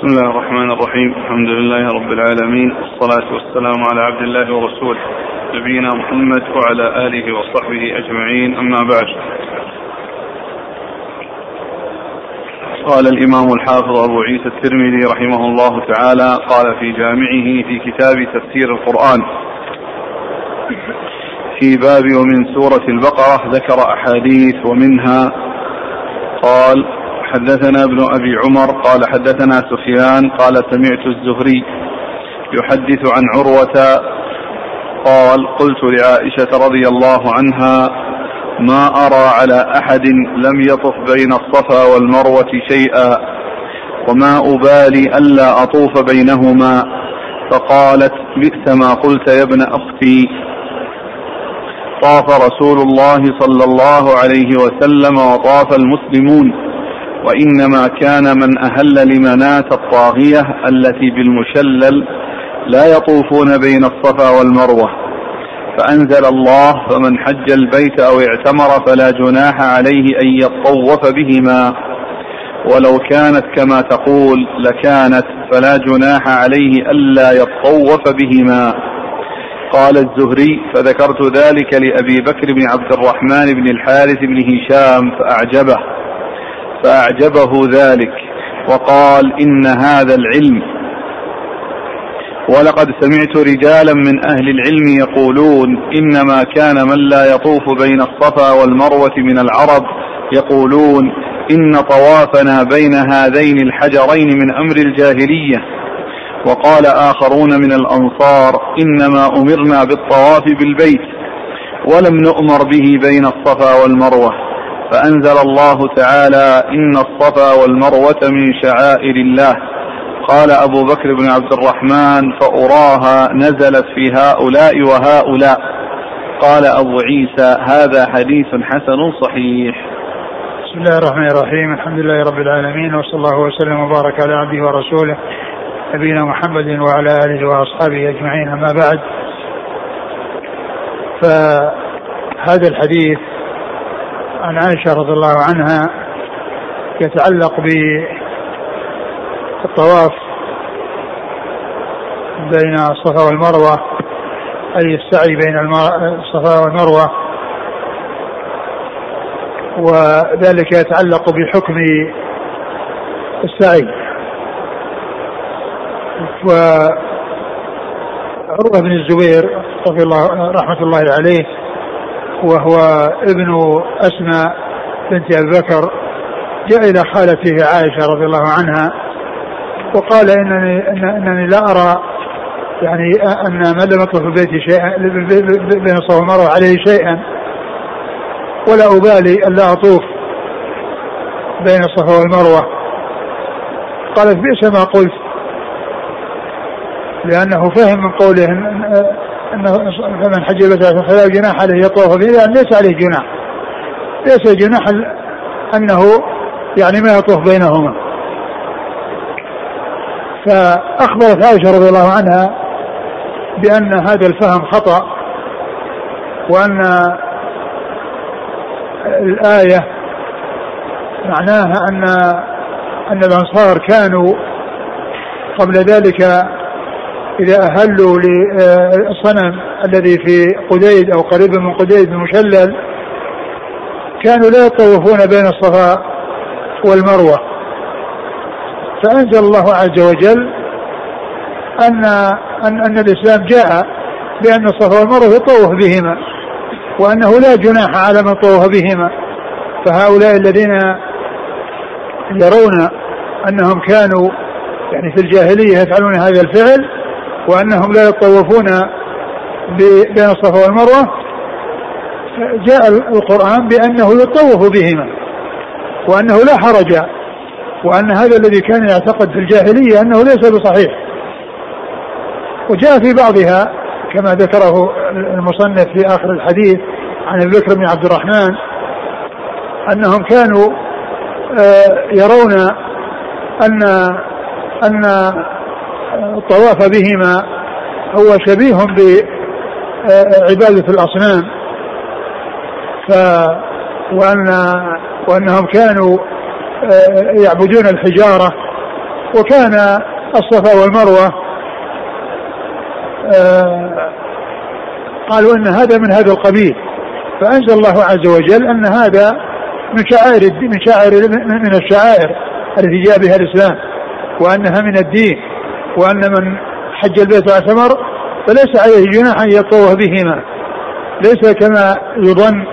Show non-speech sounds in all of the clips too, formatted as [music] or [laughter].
بسم الله الرحمن الرحيم الحمد لله رب العالمين والصلاة والسلام على عبد الله ورسوله نبينا محمد وعلى آله وصحبه أجمعين أما بعد قال الإمام الحافظ أبو عيسى الترمذي رحمه الله تعالى قال في جامعه في كتاب تفسير القرآن في باب ومن سورة البقرة ذكر أحاديث ومنها قال حدثنا ابن أبي عمر قال حدثنا سفيان قال سمعت الزهري يحدث عن عروة قال قلت لعائشة رضي الله عنها ما أرى على أحد لم يطف بين الصفا والمروة شيئا وما أبالي ألا أطوف بينهما فقالت بئس ما قلت يا ابن أختي. طاف رسول الله صلى الله عليه وسلم وطاف المسلمون. وإنما كان من أهل لمناة الطاغية التي بالمشلل لا يطوفون بين الصفا والمروة. فأنزل الله فمن حج البيت أو اعتمر فلا جناح عليه أن يطوف بهما. ولو كانت كما تقول لكانت فلا جناح عليه ألا يطوف بهما. قال الزهري فذكرت ذلك لأبي بكر بن عبد الرحمن بن الحارث بن هشام فأعجبه. فأعجبه ذلك وقال إن هذا العلم ولقد سمعت رجالا من أهل العلم يقولون إنما كان من لا يطوف بين الصفا والمروة من العرب يقولون إن طوافنا بين هذين الحجرين من أمر الجاهلية وقال آخرون من الأنصار إنما أمرنا بالطواف بالبيت ولم نؤمر به بين الصفا والمروة فأنزل الله تعالى إن الصفا والمروة من شعائر الله. قال أبو بكر بن عبد الرحمن فأراها نزلت في هؤلاء وهؤلاء. قال أبو عيسى هذا حديث حسن صحيح. بسم الله الرحمن الرحيم. الحمد لله رب العالمين وصلى الله وسلم وبارك على عبده ورسوله نبينا محمد وعلى آله وأصحابه أجمعين. أما بعد فهذا الحديث عن عائشة رضي الله عنها يتعلق بالطواف بين الصفا والمروة أي السعي بين الصفا والمروة. وذلك يتعلق بحكم السعي. وعروة بن الزبير رضي الله رحمة الله عليه وهو ابن أسماء بنت أبي بكر جاء إلى خالته عائشة رضي الله عنها وقال إنني إنني لا أرى يعني أن من لم يطلب في بيتي شيئا بين والمروة عليه شيئا ولا أبالي ألا أطوف بين الصفا والمروة. قالت بئس ما قلت لأنه فهم من قوله أن فمن حج البيت فلا جناح عليه يطوف به لأن ليس عليه جناح. ليس جناح أنه يعني ما يطوف بينهما. فأخبرت عائشة رضي الله عنها بأن هذا الفهم خطأ وأن الآية معناها أن أن الأنصار كانوا قبل ذلك إذا أهلوا للصنم الذي في قديد أو قريب من قديد المشلل كانوا لا يطوفون بين الصفا والمروة. فأنزل الله عز وجل أن أن, أن الإسلام جاء بأن الصفا والمروة يطوف بهما وأنه لا جناح على من طوف بهما. فهؤلاء الذين يرون أنهم كانوا يعني في الجاهلية يفعلون هذا الفعل وأنهم لا يطوفون بين الصفا والمروة جاء القرآن بأنه يطوف بهما وأنه لا حرج وأن هذا الذي كان يعتقد في الجاهلية أنه ليس بصحيح. وجاء في بعضها كما ذكره المصنف في آخر الحديث عن أبي بكر بن عبد الرحمن أنهم كانوا يرون أن أن الطواف بهما هو شبيه بعبادة الأصنام. ف وأن وأنهم كانوا يعبدون الحجارة. وكان الصفا والمروة آه قالوا إن هذا من هذا القبيل. فأنزل الله عز وجل أن هذا من شعائر من شعائر من الشعائر التي جاء بها الإسلام وأنها من الدين. وأن من حج البيت واعتمر فليس عليه جناح أن يطوف بهما. ليس كما يظن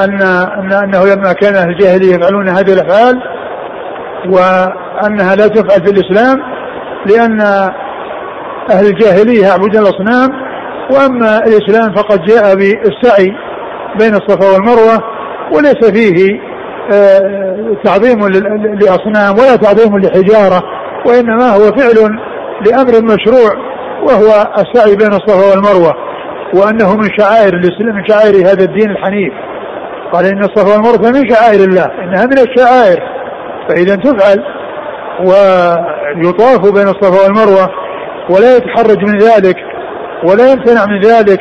ان ان أنه لما كان أهل الجاهلية يفعلون هذه الأفعال وأنها لا تفعل في الإسلام لأن أهل الجاهلية يعبدون الأصنام وأما الإسلام فقد جاء بالسعي بين الصفا والمروة وليس فيه آه، تعظيم لأصنام ولا تعظيم لحجارة وإنما هو فعل لأمر مشروع وهو السعي بين الصفا والمروة وأنه من شعائر الإسلام من شعائر هذا الدين الحنيف. قال إن الصفا والمروة من شعائر الله إنها من الشعائر. فإذا تفعل ويطاف بين الصفا والمروة ولا يتحرج من ذلك ولا يمتنع من ذلك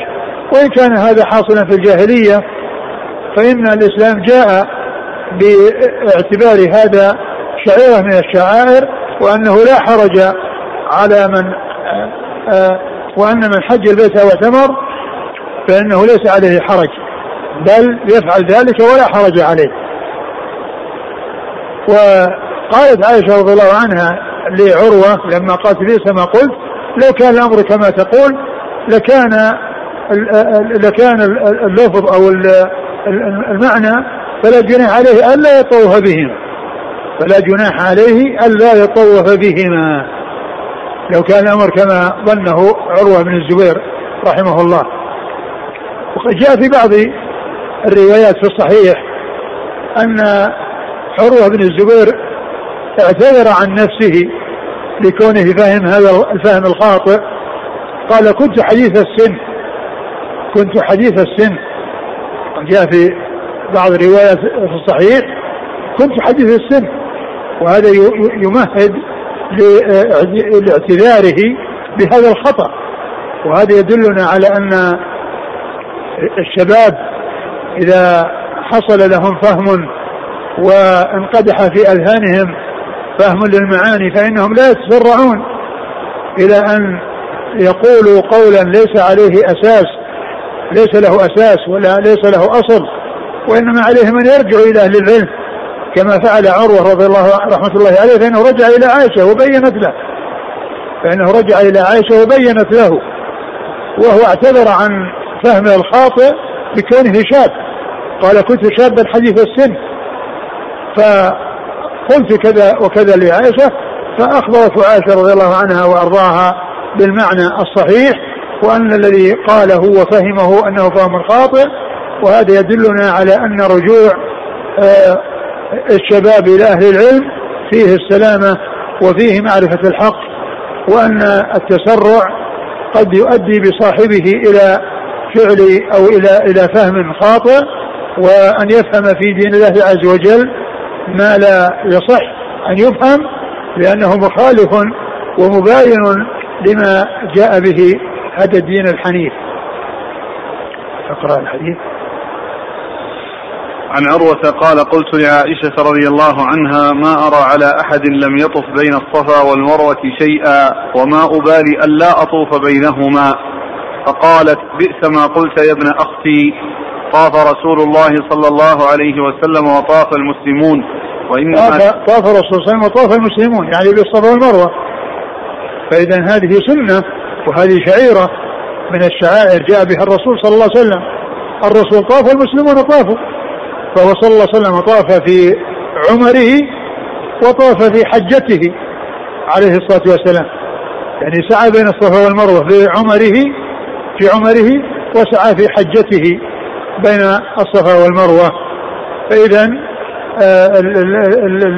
وإن كان هذا حاصلا في الجاهلية فإن الإسلام جاء باعتبار هذا شعيرة من الشعائر وأنه لا حرج على من آه، وأن من حج البيت أو اعتمر فإنه ليس عليه حرج بل يفعل ذلك ولا حرج عليه. وقالت عائشة رضي الله عنها لعروة لما قالت ليس ما قلت لو كان الأمر كما تقول لكان لكان اللفظ أو المعنى فلا جناح عليه ألا يطوف بهما. فلا جناح عليه ألا يطوف بهما. لو كان الأمر كما ظنه عروة بن الزبير رحمه الله. وقد جاء في بعض الروايات في الصحيح أن عروة بن الزبير اعتذر عن نفسه لكونه فهم هذا الفهم الخاطئ. قال كنت حديث السن كنت حديث السن. جاء في بعض الروايات في الصحيح كنت حديث السن. وهذا يمهد لاعتذاره بهذا الخطأ. وهذا يدلنا على أن الشباب إذا حصل لهم فهم وانقدح في أذهانهم فهم للمعاني فإنهم لا يتسرعون إلى أن يقولوا قولا ليس عليه أساس ليس له أساس ولا ليس له أصل وإنما عليهم أن يرجعوا إلى أهل العلم. كما فعل عروة رضي الله رحمة الله عليه فإنه رجع إلى عائشة وبينت له. فإنه رجع إلى عائشة وبينت له. وهو اعتذر عن فهمه الخاطئ بكونه شاب. قال كنت شابا حديث السن. فقلت كذا وكذا لعائشة فأخبرت عائشة رضي الله عنها وأرضاها بالمعنى الصحيح وأن الذي قاله وفهمه أنه فهم خاطئ وهذا يدلنا على أن رجوع آه، الشباب إلى أهل العلم فيه السلامة وفيه معرفة الحق وأن التسرع قد يؤدي بصاحبه إلى فعل أو إلى إلى فهم خاطئ وأن يفهم في دين الله عز وجل ما لا يصح أن يفهم لأنه مخالف ومباين لما جاء به هذا الدين الحنيف. أقرأ الحديث. عن عروة قال قلت لعائشة رضي الله عنها ما أرى على أحد لم يطف بين الصفا والمروة شيئا وما أبالي ألا أطوف بينهما. فقالت بئس ما قلت يا ابن أختي. طاف رسول الله صلى الله عليه وسلم وطاف المسلمون. وإنما طاف الرسول صلى الله عليه وسلم وطاف المسلمون يعني بالصفا والمروة فإذا هذه سنة وهذه شعيرة من الشعائر جاء بها الرسول صلى الله عليه وسلم. الرسول طاف والمسلمون طافوا. فهو صلى الله عليه وسلم طاف في عمره وطاف في حجته عليه الصلاة والسلام. يعني سعى بين الصفا والمروة في عمره في عمره وسعى في حجته بين الصفا والمروة. فإذا آه،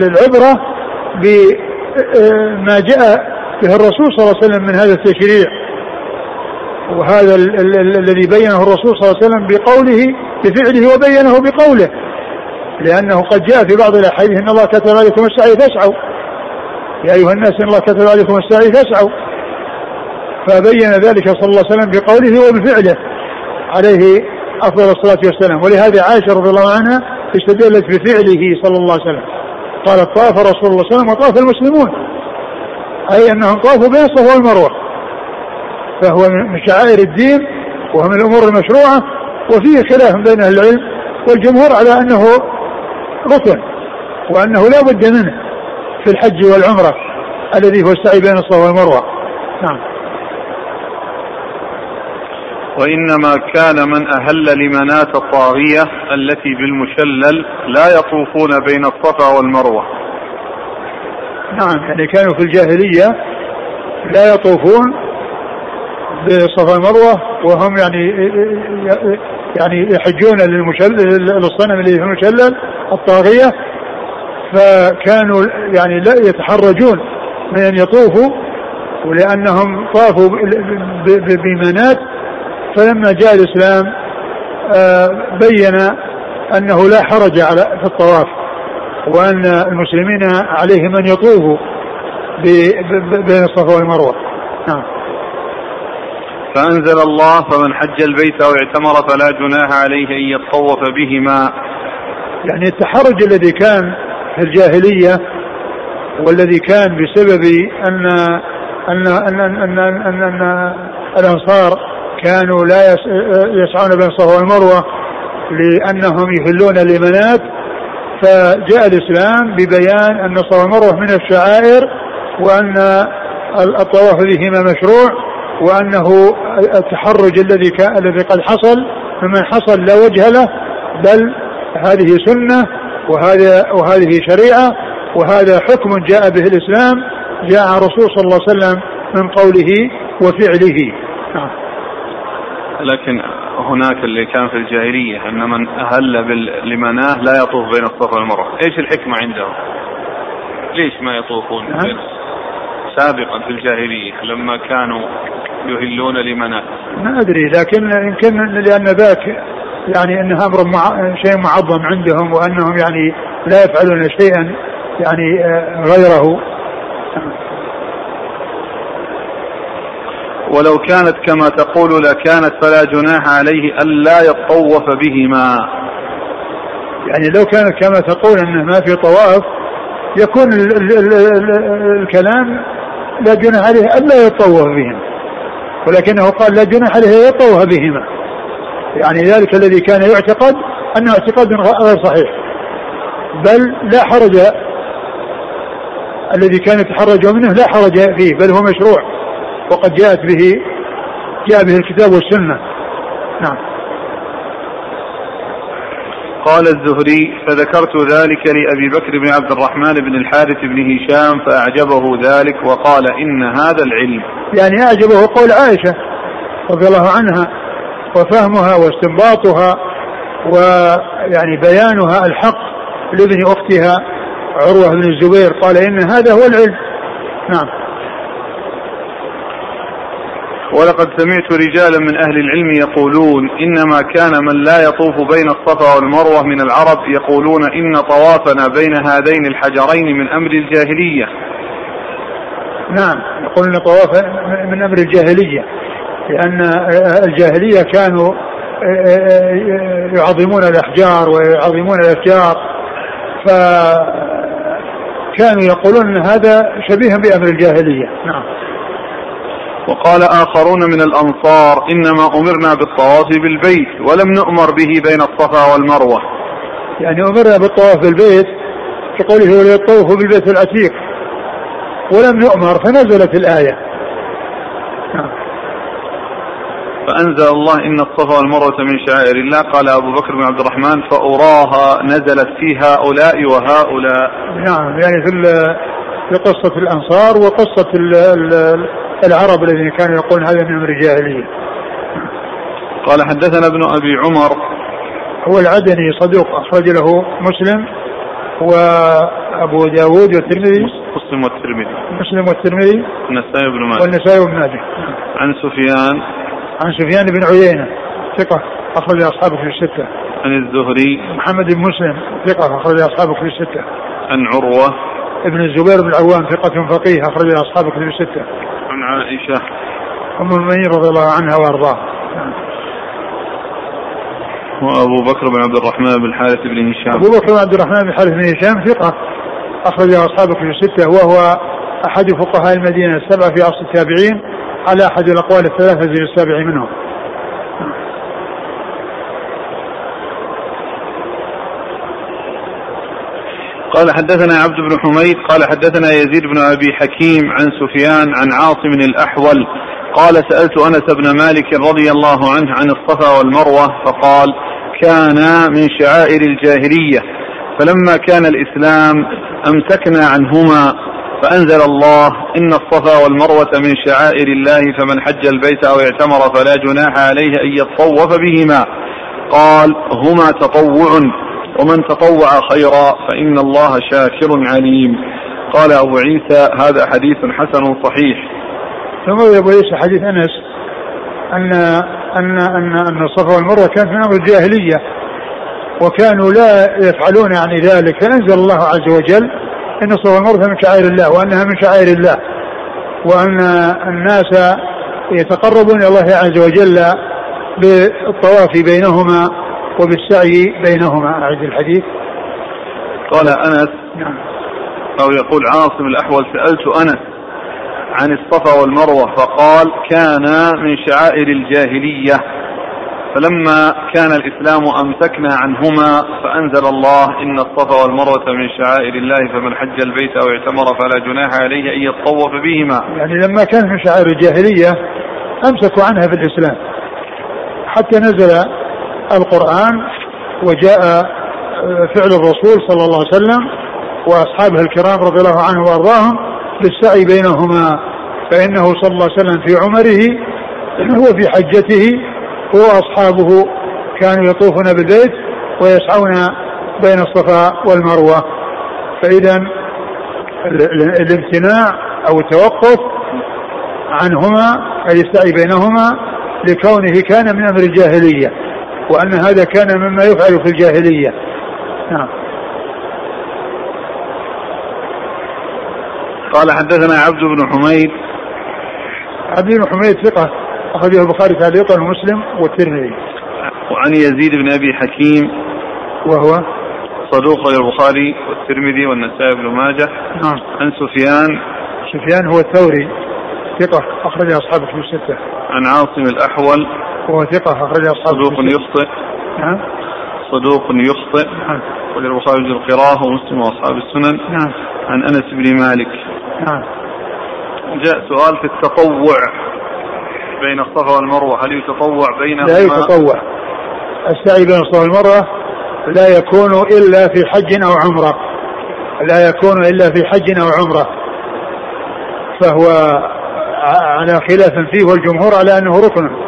العبرة بما جاء به الرسول صلى الله عليه وسلم من هذا التشريع. وهذا الذي بينه الرسول صلى الله عليه وسلم بقوله بفعله وبينه بقوله. لأنه قد جاء في بعض الأحاديث إن الله كتب عليكم السعي فاسعوا. يا أيها الناس إن الله كتب عليكم السعي فاسعوا. فبين ذلك صلى الله عليه وسلم بقوله وبفعله عليه أفضل الصلاة والسلام. ولهذا عائشة رضي الله عنها استدلت بفعله صلى الله عليه وسلم. قالت طاف رسول الله صلى الله عليه وسلم وطاف المسلمون. أي أنهم طافوا بين الصفا والمروة. فهو من شعائر الدين وهو من الأمور المشروعة وفيه خلاف بين أهل العلم والجمهور على أنه ركن وأنه لا بد منه في الحج والعمرة الذي هو السعي بين الصفا والمروة. نعم. وإنما كان من أهل لمناة الطاغية التي بالمشلل لا يطوفون بين الصفا والمروة. نعم يعني كانوا في الجاهلية لا يطوفون بالصفا والمروة وهم يعني يعني يحجون للمشلل للصنم اللي في المشلل الطاغية فكانوا يعني لا يتحرجون من أن يطوفوا ولأنهم طافوا بمنات فلما جاء الإسلام آه، بين أنه لا حرج على في الطواف وأن المسلمين عليهم أن يطوفوا بين الصفا والمروة. نعم. فأنزل الله فمن حج البيت أو اعتمر فلا جناح عليه أن يطوف بهما. يعني التحرج الذي كان في الجاهلية والذي كان بسبب أن أن أن أن, أن, أن الأنصار كانوا لا يسعون بين الصفا والمروة لأنهم يهلون لمنات فجاء الإسلام ببيان أن الصفا والمروة من الشعائر وأن الطواف بهما مشروع. وأنه التحرج الذي الذي قد حصل ممن حصل لا وجه له بل هذه سنة وهذا وهذه شريعة وهذا حكم جاء به الإسلام جاء عن الرسول صلى الله عليه وسلم من قوله وفعله نعم. لكن هناك اللي كان في الجاهلية أن من أهل لمناة لا يطوف بين الصفا والمروة إيش الحكمة عندهم ليش ما يطوفون نعم. سابقا في الجاهلية لما كانوا يهلون لمناة. ما أدري لكن يمكن لأن ذاك يعني انها أمر مع شيء معظم عندهم وأنهم يعني لا يفعلون شيئا يعني آه، غيره. ولو كانت كما تقول لكانت فلا جناح عليه ألا يطوف بهما. يعني لو كانت كما تقول أنه ما في طواف يكون ال ال ال ال الكلام لا جناح عليه ألا يطوف بهما. ولكنه قال لا جناح عليه يطوف بهما. يعني ذلك الذي كان يعتقد أنه اعتقاد غير صحيح. بل لا حرج الذي كان يتحرج منه لا حرج فيه بل هو مشروع. وقد جاءت به جاء به الكتاب والسنة. نعم. قال الزهري فذكرت ذلك لأبي بكر بن عبد الرحمن بن الحارث بن هشام فأعجبه ذلك وقال إن هذا العلم. يعني أعجبه قول عائشة رضي الله عنها وفهمها واستنباطها ويعني بيانها الحق لابن أختها عروة بن الزبير قال إن هذا هو العلم. نعم. ولقد سمعت رجالا من أهل العلم يقولون إنما كان من لا يطوف بين الصفا والمروة من العرب يقولون إن طوافنا بين هذين الحجرين من أمر الجاهلية. نعم يقولون طواف من أمر الجاهلية لأن الجاهلية كانوا يعظمون الأحجار ويعظمون الأشجار فكانوا يقولون هذا شبيه بأمر الجاهلية نعم وقال آخرون من الأنصار إنما أمرنا بالطواف بالبيت ولم نؤمر به بين الصفا والمروة. يعني أمرنا بالطواف بالبيت كقوله وليطوفوا بالبيت العتيق. ولم نؤمر فنزلت الآية. نعم. فأنزل الله إن الصفا والمروة من شعائر الله. قال أبو بكر بن عبد الرحمن فأراها نزلت في هؤلاء وهؤلاء. نعم يعني في في قصة الأنصار وقصة العرب الذين كانوا يقولون هذا من أمر الجاهلية. قال حدثنا ابن أبي عمر. هو العدني صدوق أخرج له مسلم وأبو داود والترمذي. مسلم والترمذي. مسلم والترمذي. النسائي بن ماجه. والنسائي بن ماجه. عن سفيان. عن سفيان بن عيينة ثقة أخرج أصحابه في الستة. عن الزهري. محمد بن مسلم ثقة أخرج أصحابه في الستة. عن عروة. ابن الزبير بن العوام ثقة فقيه أخرج أصحابه في الستة. عن عائشة. أم المؤمنين رضي الله عنها وأرضاها. وأبو بكر بن عبد الرحمن بن الحارث بن هشام. أبو بكر بن عبد الرحمن بن الحارث بن هشام ثقة. أخرج أصحابه في الستة وهو أحد فقهاء المدينة السبعة في أصل التابعين على أحد الأقوال الثلاثة السابع منهم. قال حدثنا عبد بن حميد قال حدثنا يزيد بن أبي حكيم عن سفيان عن عاصم الأحول قال سألت أنس بن مالك رضي الله عنه عن الصفا والمروة فقال كان من شعائر الجاهلية فلما كان الإسلام أمسكنا عنهما فأنزل الله إن الصفا والمروة من شعائر الله فمن حج البيت أو اعتمر فلا جناح عليه أن يطوف بهما قال هما تطوع ومن تطوع خيرا فإن الله شاكر عليم. قال أبو عيسى هذا حديث حسن صحيح. ثم أبو عيسى حديث أنس أن أن أن أن الصفا والمروة كانت من أمر الجاهلية وكانوا لا يفعلون يعني ذلك. فأنزل الله عز وجل أن الصفا والمروة من شعائر الله وأنها من شعائر الله وأن الناس يتقربون إلى الله عز وجل بالطواف بينهما وبالسعي بينهما. أعد الحديث. قال أنس. نعم. أو يقول عاصم الأحول سألت أنس عن الصفا والمروة فقال كان من شعائر الجاهلية. فلما كان الإسلام أمسكنا عنهما فأنزل الله إن الصفا والمروة من شعائر الله فمن حج البيت أو اعتمر فلا جناح عليه أن يطوف بهما. يعني لما كان من شعائر الجاهلية أمسكوا عنها في الإسلام. حتى نزل القرآن وجاء آه، فعل الرسول صلى الله عليه وسلم وأصحابه الكرام رضي الله عنهم وأرضاهم بالسعي بينهما فإنه صلى الله عليه وسلم في عمره [clears throat] هو في حجته هو وأصحابه كانوا يطوفون بالبيت ويسعون بين الصفا والمروة. فإذا الامتناع أو التوقف عنهما أي السعي بينهما لكونه كان من أمر الجاهلية. وأن هذا كان مما يفعل في الجاهلية. نعم. قال حدثنا عبد بن حميد. عبد بن حميد ثقة أخرجه البخاري تعليقا ومسلم والترمذي. وعن يزيد بن أبي حكيم. وهو؟ صدوق البخاري والترمذي والنسائي بن ماجه. نعم. عن سفيان. سفيان هو الثوري ثقة أخرج أصحاب الكتب الستة. عن عاصم الأحول. وهو ثقة أخرج أصحاب صدوق يخطئ. نعم صدوق يخطئ. نعم وللبخاري في القراءة ومسلم وأصحاب السنن. نعم عن أنس بن مالك. نعم جاء سؤال في التطوع بين الصفا والمروة. هل يتطوع بينهما لا يتطوع. السعي بين الصفا والمروة لا يكون إلا في حج أو عمرة. لا يكون إلا في حج أو عمرة. فهو على خلاف فيه والجمهور على أنه ركن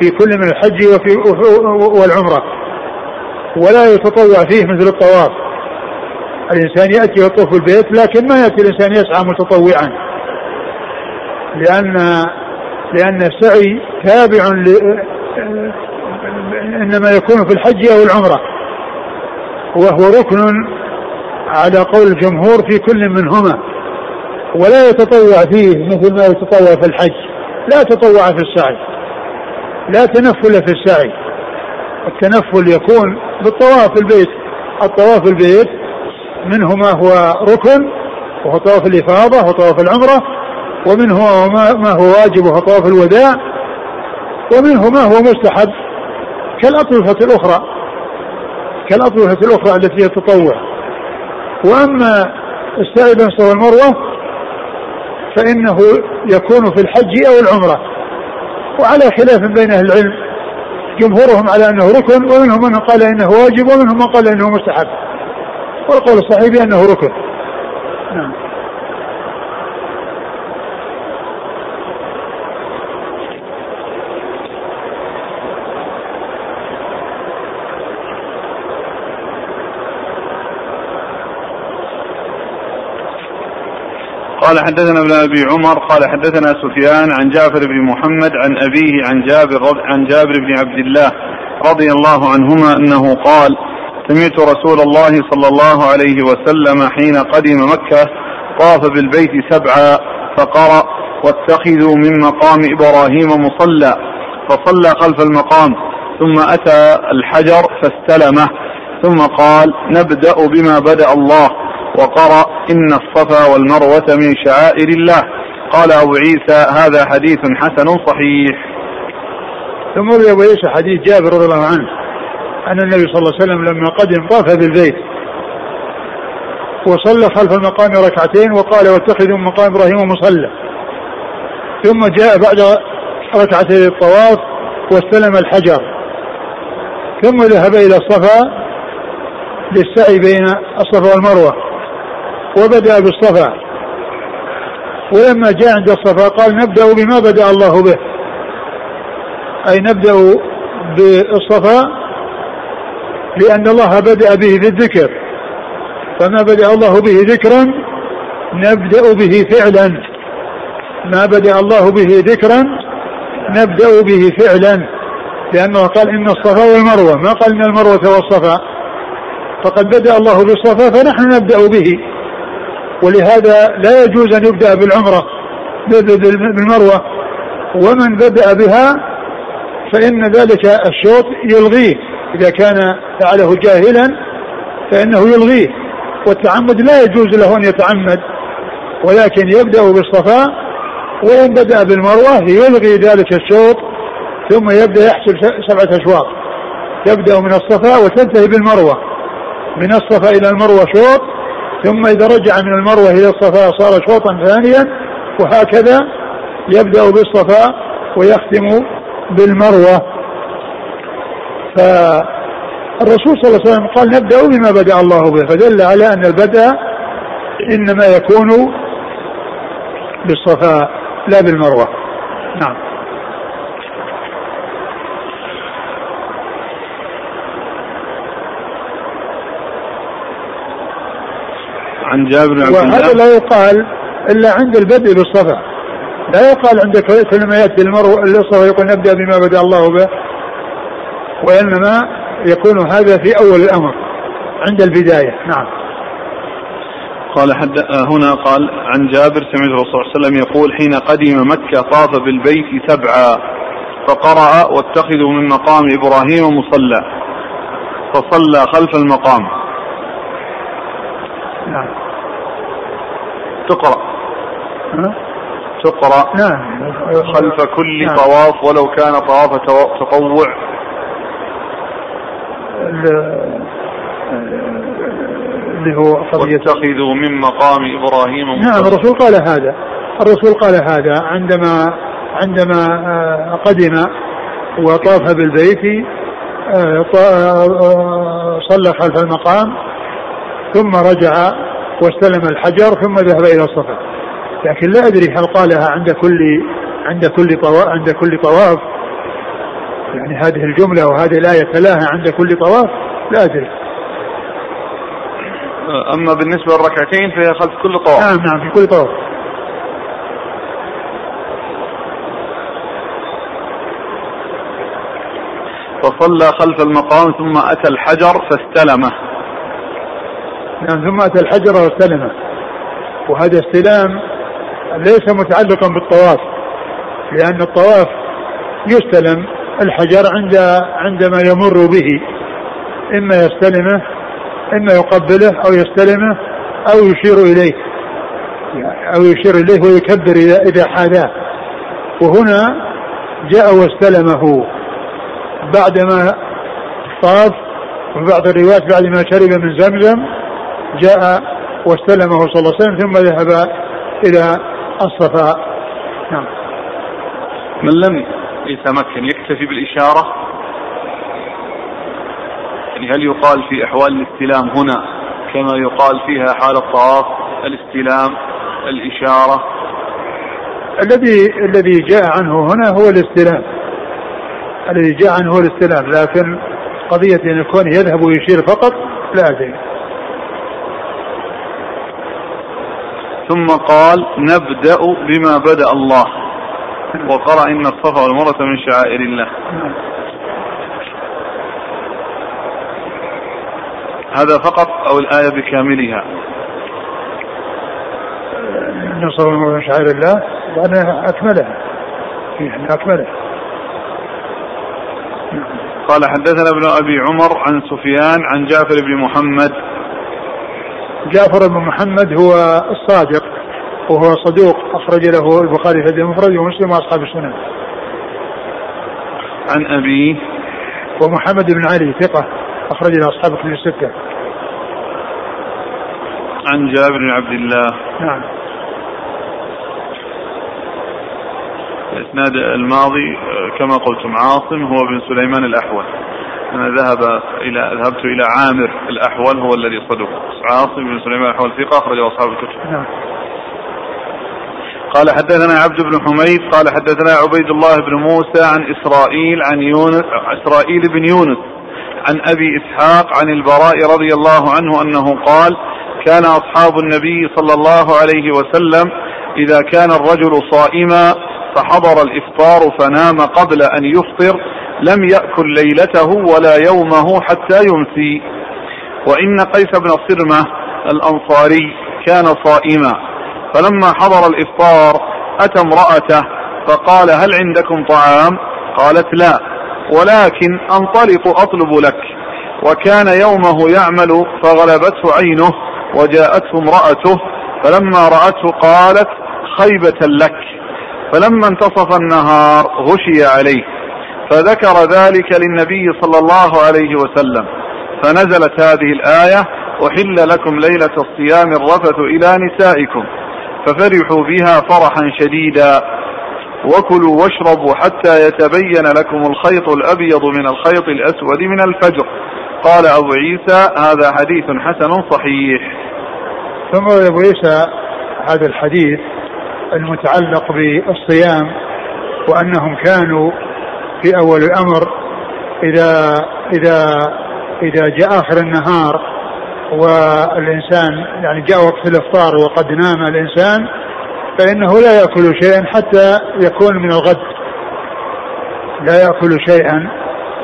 في كل من الحج وفي والعمرة. ولا يتطوع فيه مثل الطواف. الإنسان يأتي يطوف البيت لكن ما يأتي الإنسان يسعى متطوعا. لأن لأن السعي تابع ل إنما يكون في الحج أو العمرة. وهو ركن على قول الجمهور في كل منهما. ولا يتطوع فيه مثل ما يتطوع في الحج. لا تطوع في السعي. لا تنفل في السعي. التنفل يكون بالطواف البيت. الطواف البيت منه ما هو ركن وهو طواف الإفاضة وطواف العمرة ومنه ما هو واجب وهو طواف الوداع ومنه ما هو مستحب كالأطوفة الأخرى. كالأطوفة الأخرى التي هي التطوع وأما السعي بين الصفا والمروة فإنه يكون في الحج أو العمرة. وعلى خلاف بين أهل العلم جمهورهم على أنه ركن ومنهم من قال إنه واجب ومنهم من قال إنه مستحب. والقول الصحيح بأنه ركن. نعم. قال حدثنا ابن أبي عمر قال حدثنا سفيان عن جعفر بن محمد عن أبيه عن جابر عن جابر بن عبد الله رضي الله عنهما أنه قال سمعت رسول الله صلى الله عليه وسلم حين قدم مكة طاف بالبيت سبعا فقرأ واتخذوا من مقام إبراهيم مصلى فصلى خلف المقام ثم أتى الحجر فاستلمه ثم قال نبدأ بما بدأ الله. وقرأ إن الصفا والمروة من شعائر الله. قال أبو عيسى هذا حديث حسن صحيح. ثم روي أبو عيسى حديث جابر رضي الله عنه أن النبي صلى الله عليه وسلم لما قدم طاف بالبيت وصلى خلف المقام ركعتين وقال واتخذوا من مقام إبراهيم مصلى. ثم جاء بعد ركعتي الطواف واستلم الحجر. ثم ذهب إلى الصفا للسعي بين الصفا والمروة. وبدأ بالصفا. ولما جاء عند الصفا قال نبدأ بما بدأ الله به. أي نبدأ بالصفا لأن الله بدأ به في الذكر. فما بدأ الله به ذكرا نبدأ به فعلا. ما بدأ الله به ذكرا نبدأ به فعلا. لأنه قال إن الصفا والمروة. ما قال إن المروة والصفا. فقد بدأ الله بالصفا فنحن نبدأ به. ولهذا لا يجوز أن يبدأ بالعمرة بالمروة. ومن بدأ بها فإن ذلك الشوط يلغيه. إذا كان فعله جاهلا فإنه يلغيه. والتعمد لا يجوز له أن يتعمد ولكن يبدأ بالصفا وإن بدأ بالمروة يلغي ذلك الشوط ثم يبدأ يحسب سبعة أشواط. يبدأ من الصفا وتنتهي بالمروة. من الصفا إلى المروة شوط ثم إذا رجع من المروة إلى الصفا صار شوطا ثانيا وهكذا يبدأ بالصفا ويختم بالمروة. فالرسول صلى الله عليه وسلم قال نبدأ بما بدأ الله به. فدل على أن البدء إنما يكون بالصفا لا بالمروة. نعم. عن جابر بن عبد الله. وهذا لا يقال إلا عند البدء بالصفا. لا يقال عند كل ما يأتي المرء الصفا يقول نبدأ بما بدأ الله به. وإنما يكون هذا في أول الأمر عند البداية. نعم. قال حد هنا قال عن جابر سمعت الرسول صلى الله عليه وسلم يقول حين قدم مكة طاف بالبيت سبعا فقرأ واتخذوا من مقام إبراهيم مصلى فصلى خلف المقام. تقرأ. ها؟ تقرأ نعم. خلف كل نعم. طواف ولو كان طواف تطوع. ال- اللي هو قضية واتخذوا من مقام إبراهيم نعم الرسول قال هذا. الرسول قال هذا عندما عندما آه، قدم وطاف بالبيت آه، آه، صلى خلف المقام ثم رجع واستلم الحجر ثم ذهب إلى الصفا. لكن لا أدري هل قالها عند كل عند كل طواف عند كل طواف. يعني هذه الجملة وهذه الآية تلاها عند كل طواف؟ لا أدري. أما بالنسبة للركعتين فهي خلف كل طواف. نعم نعم في كل طواف. فصلى خلف المقام ثم أتى الحجر فاستلمه. نعم ثم اتى الحجر واستلمه وهذا استلام ليس متعلقا بالطواف لأن الطواف يستلم الحجر عند عندما يمر به. إما يستلمه إما يقبله أو يستلمه أو يشير إليه. أو يشير إليه ويكبر إذا إذا حاذاه. وهنا جاء واستلمه. بعدما طاف وفي بعض الروايات بعد ما شرب من زمزم جاء واستلمه صلى الله عليه وسلم ثم ذهب إلى الصفا. نعم. من لم يتمكن يكتفي بالإشارة؟ يعني هل يقال في أحوال الاستلام هنا كما يقال فيها حال الطواف الاستلام الإشارة؟ الذي الذي جاء عنه هنا هو الاستلام. الذي جاء عنه هو الاستلام لكن قضية أن يكون يذهب ويشير فقط لا أدري. ثم قال نبدأ بما بدأ الله. وقرأ إن الصفا والمروة من شعائر الله. هذا فقط أو الآية بكاملها؟ نصر الله من شعائر الله وأنا أكملها. يعني أكملها. قال حدثنا ابن أبي عمر عن سفيان عن جعفر بن محمد جعفر بن محمد هو الصادق وهو صدوق أخرج له البخاري في المفرد ومسلم وأصحاب السنن. عن أبيه ومحمد بن علي ثقة أخرج له أصحاب الكتب الستة. عن جابر بن عبد الله. نعم. الإسناد الماضي كما قلتم عاصم هو بن سليمان الأحول. أنا ذهب إلى ذهبت إلى عامر الأحول هو الذي صدق عاصم بن سليمان الأحول ثقة أخرجه أصحاب الكتب. نعم. قال حدثنا عبد بن حميد قال حدثنا عبيد الله بن موسى عن إسرائيل عن يونس إسرائيل بن يونس عن أبي إسحاق عن البراء رضي الله عنه أنه قال كان أصحاب النبي صلى الله عليه وسلم إذا كان الرجل صائما فحضر الإفطار فنام قبل أن يفطر لم يأكل ليلته ولا يومه حتى يمسي. وإن قيس بن صرمة الأنصاري كان صائما. فلما حضر الإفطار أتى امرأته فقال هل عندكم طعام؟ قالت لا ولكن أنطلق أطلب لك. وكان يومه يعمل فغلبته عينه وجاءته امرأته. فلما رأته قالت خيبة لك. فلما انتصف النهار غشي عليه. فذكر ذلك للنبي صلى الله عليه وسلم. فنزلت هذه الآية أحل لكم ليلة الصيام الرفث إلى نسائكم. ففرحوا بها فرحا شديدا. وكلوا واشربوا حتى يتبين لكم الخيط الأبيض من الخيط الأسود من الفجر. قال أبو عيسى هذا حديث حسن صحيح. ثم أبو عيسى هذا الحديث المتعلق بالصيام وأنهم كانوا في أول الأمر إذا إذا إذا جاء آخر النهار والإنسان يعني جاء وقت الإفطار وقد نام الإنسان فإنه لا يأكل شيئا حتى يكون من الغد. لا يأكل شيئا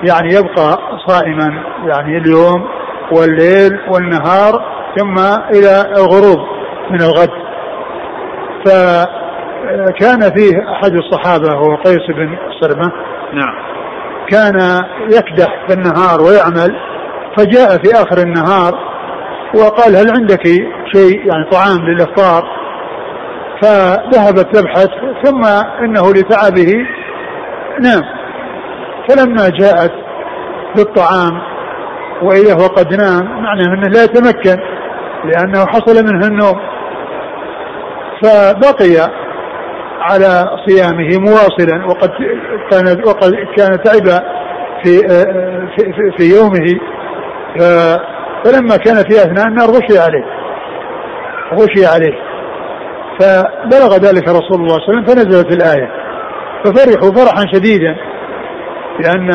يعني يبقى صائما يعني اليوم والليل والنهار ثم إلى الغروب من الغد. فكان فيه أحد الصحابة هو قيس بن سرمة نعم. كان يكدح في النهار ويعمل فجاء في آخر النهار وقال هل عندك شيء يعني طعام للإفطار؟ فذهبت تبحث ثم إنه لتعبه نام فلما جاءت بالطعام وإذا هو قد نام معناه أنه لا يتمكن لأنه حصل منه النوم. فبقي على صيامه مواصلا وقد كان وقد كان تعب في في, في, في يومه. فلما كان في اثناء النار غشي عليه. غشي عليه. فبلغ ذلك رسول الله صلى الله عليه وسلم فنزلت الآية. ففرحوا فرحا شديدا لأن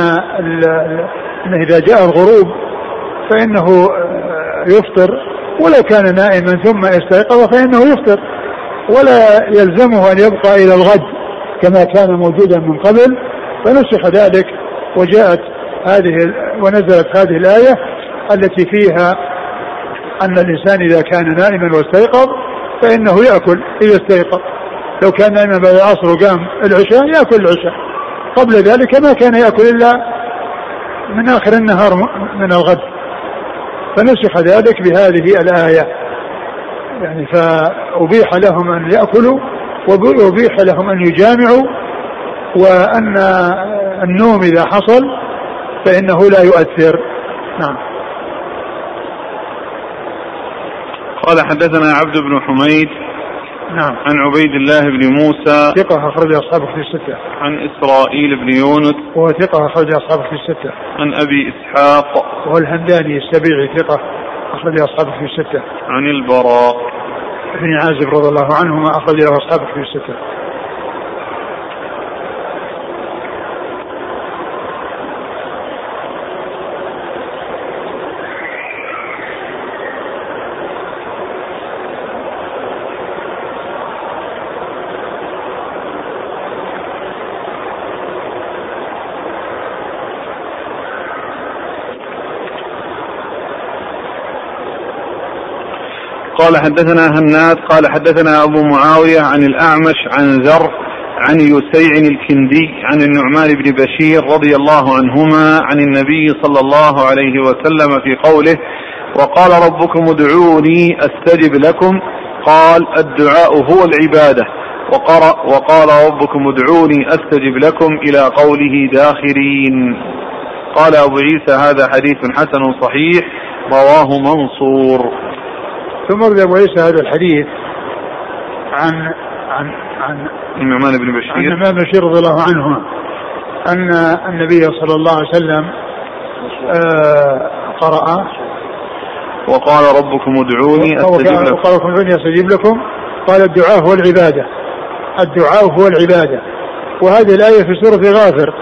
أنه إذا جاء الغروب فإنه يفطر ولو كان نائما ثم استيقظ فإنه يفطر. ولا يلزمه أن يبقى إلى الغد كما كان موجودا من قبل فنسخ ذلك وجاءت هذه ونزلت هذه الآية التي فيها أن الإنسان إذا كان نائما واستيقظ فإنه يأكل إذا استيقظ. لو كان نائما بعد العصر وقام العشاء يأكل العشاء. قبل ذلك ما كان يأكل إلا من آخر النهار من الغد. فنسخ ذلك بهذه الآية. يعني فأبيح لهم أن يأكلوا وأبيح لهم أن يجامعوا وأن النوم إذا حصل فإنه لا يؤثر. نعم. قال حدثنا عبد بن حميد نعم. عن عبيد الله بن موسى ثقة أخرج أصحابه في الستة. عن إسرائيل بن يونس وهو ثقة أخرج أصحابه في الستة. عن أبي إسحاق وهو الهمداني السبيعي ثقة. أخرج أصحابه في الستة. عن البراء. بن عازب رضي الله عنهما أخرج له أصحابه في الستة. قال حدثنا هناد قال حدثنا أبو معاوية عن الأعمش عن زر عن يسيع الكندي عن النعمان بن بشير رضي الله عنهما عن النبي صلى الله عليه وسلم في قوله وقال ربكم ادعوني أستجب لكم. قال الدعاء هو العبادة. وقرأ وقال ربكم ادعوني أستجب لكم إلى قوله داخرين. قال أبو عيسى هذا حديث حسن صحيح رواه منصور. ثم ورد أبو عيسى هذا الحديث عن عن عن النعمان بن بشير. عن النعمان بن بشير رضي الله عنهما. ان النبي صلى الله عليه وسلم آه قرأ. وقال ربكم ادعوني أستجب لكم. وقال ربكم ادعوني أستجب لكم. قال الدعاء هو العبادة. الدعاء هو العبادة. وهذه الآية في سورة غافر.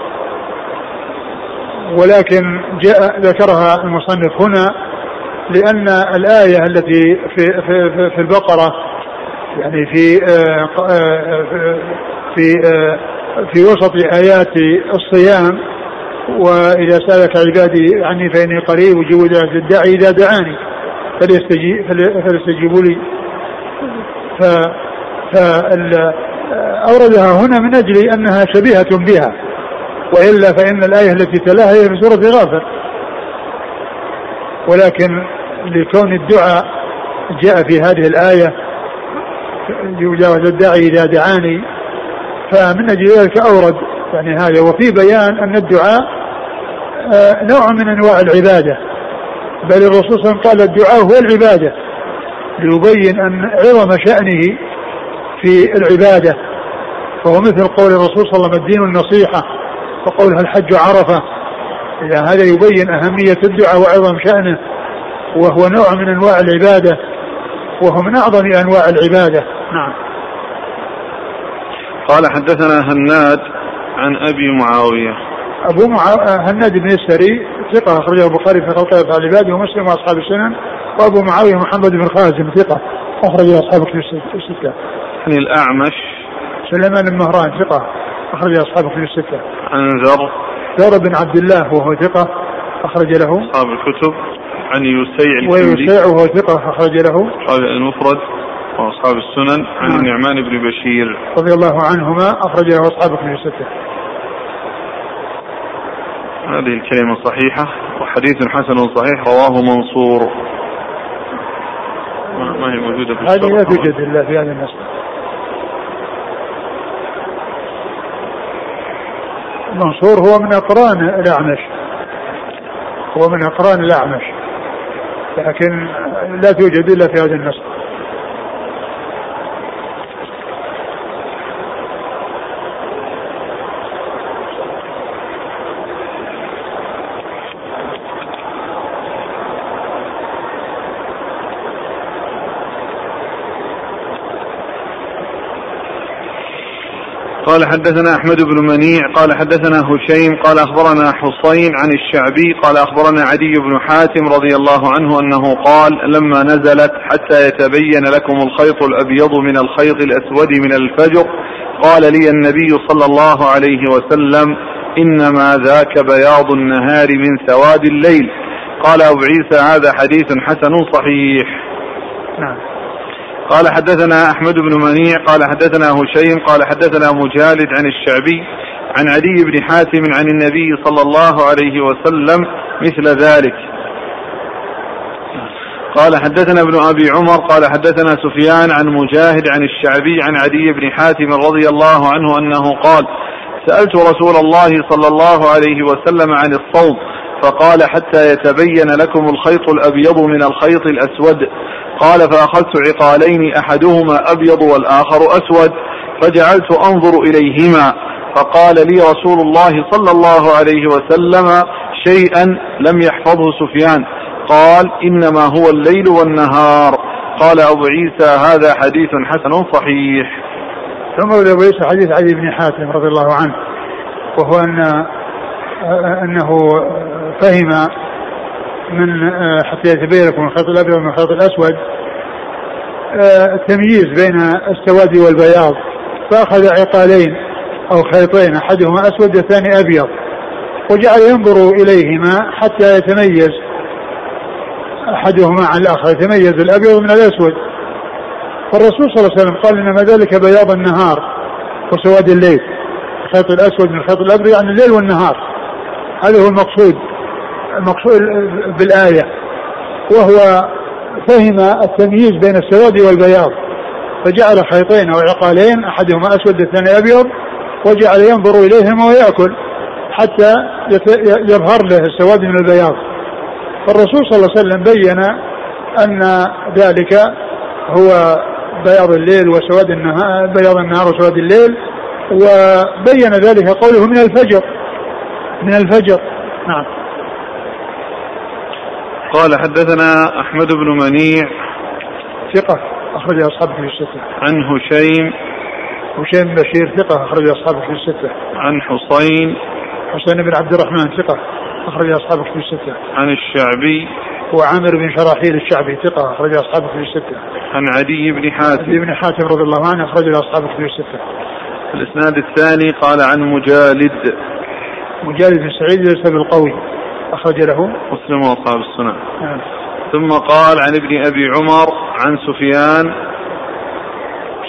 ولكن جاء ذكرها المصنف هنا لأن الآية التي في في في, في البقرة يعني في آه، آه، في آه، في وسط آيات الصيام وإذا سألك عبادي عني فإني قريب أجيب دعوة الداعي إذا دعاني فليستجيبوا لي. ف أوردها هنا من أجل أنها شبيهة بها وإلا فإن الآية التي تلاها هي في سورة غافر. ولكن لكون الدعاء جاء في هذه الآية يجاوز الداعي إذا دعاني فمن أجل ذلك أورد يعني هذا وفي بيان أن الدعاء آه، نوع من أنواع العبادة بل الرسول صلى الله عليه وسلم قال الدعاء هو العبادة ليبين أن عظم شأنه في العبادة فهو مثل قول الرسول صلى الله عليه وسلم الدين النصيحة وقولها الحج عرفة إذا هذا يبين أهمية الدعاء وعظم شأنه. وهو نوع من أنواع العبادة وهو من أعظم أنواع العبادة. نعم. قال حدثنا هناد عن أبي معاوية. أبو معاوية هناد بن السري ثقة أخرجه البخاري في خلق أفعال العباد ومسلم وأصحاب السنن وأبو معاوية محمد بن خازم ثقة أخرجه أصحاب كتب الستة. عن الأعمش. سليمان بن مهران ثقة أخرج أصحاب كتب الستة. عن ذر ذر بن عبد الله وهو ثقة أخرج له. أصحاب الكتب. عن يسيع ويسيع وهو ثقة أخرج له. أصحاب المفرد وأصحاب السنن عن نعم. النعمان بن بشير. رضي الله عنهما أخرج له أصحاب كتب الستة. هذه الكلمة صحيحة وحديث حسن صحيح رواه منصور. ما هي موجودة في هذه لا توجد إلا في هذا النص منصور هو من أقران الأعمش. هو من أقران الأعمش. لكن لا توجد إلا في هذا النص. قال حدثنا أحمد بن منيع قال حدثنا هشيم قال أخبرنا حصين عن الشعبي قال أخبرنا عدي بن حاتم رضي الله عنه أنه قال لما نزلت حتى يتبين لكم الخيط الأبيض من الخيط الأسود من الفجر قال لي النبي صلى الله عليه وسلم إنما ذاك بياض النهار من سواد الليل. قال أبو عيسى هذا حديث حسن صحيح. نعم. قال حدثنا أحمد بن منيع قال حدثنا هشيم قال حدثنا مجالد عن الشعبي عن علي بن حاتم عن النبي صلى الله عليه وسلم مثل ذلك. قال حدثنا ابن أبي عمر قال حدثنا سفيان عن مجاهد عن الشعبي عن علي بن حاتم رضي الله عنه أنه قال سألت رسول الله صلى الله عليه وسلم عن الصوم فقال حتى يتبين لكم الخيط الأبيض من الخيط الأسود. قال فأخذت عقالين أحدهما أبيض والآخر أسود فجعلت أنظر إليهما فقال لي رسول الله صلى الله عليه وسلم شيئا لم يحفظه سفيان. قال إنما هو الليل والنهار. قال أبو عيسى هذا حديث حسن صحيح. ثم أبو عيسى حديث علي بن حاتم رضي الله عنه وهو أن أنه فهم من آه، حتى يتبين لكم الخيط الأبيض من الخيط الأسود آه، التمييز بين السواد والبياض. فأخذ عقالين أو خيطين أحدهما أسود والثاني أبيض. وجعل ينظر إليهما حتى يتميز أحدهما عن الآخر. يتميز الأبيض من الأسود. فالرسول صلى الله عليه وسلم قال إنما ذلك بياض النهار وسواد الليل. الخيط الأسود من الخيط الأبيض يعني الليل والنهار. هذا هو المقصود. المقصود بالآية وهو فهم التمييز بين السواد والبياض. فجعل خيطين أو عقالين أحدهما أسود الثاني أبيض وجعل ينظر اليهما ويأكل حتى يظهر له السواد من البياض. فالرسول صلى الله عليه وسلم بين أن ذلك هو بياض الليل وسواد النهار بياض النهار وسواد الليل وبين ذلك قوله من الفجر. من الفجر. نعم. قال حدثنا أحمد بن منيع ثقة أخرج أصحابه في الستة. عن هشيم هشيم بشير ثقة أخرج أصحابه في الستة. عن حصين حسين بن عبد الرحمن ثقة أخرج أصحابه في الستة. عن الشعبي وعامر بن شراحيل الشعبي ثقة أخرج أصحابه في الستة. عن عدي بن حاتم عدي بن حاتم رضي الله عنه أخرج أصحابه في الستة. الإسناد الثاني قال عن مجالد مجالد بن سعيد ليس بالقوي أخرج له مسلم وأصحاب السنن نعم. ثم قال عن ابن أبي عمر عن سفيان.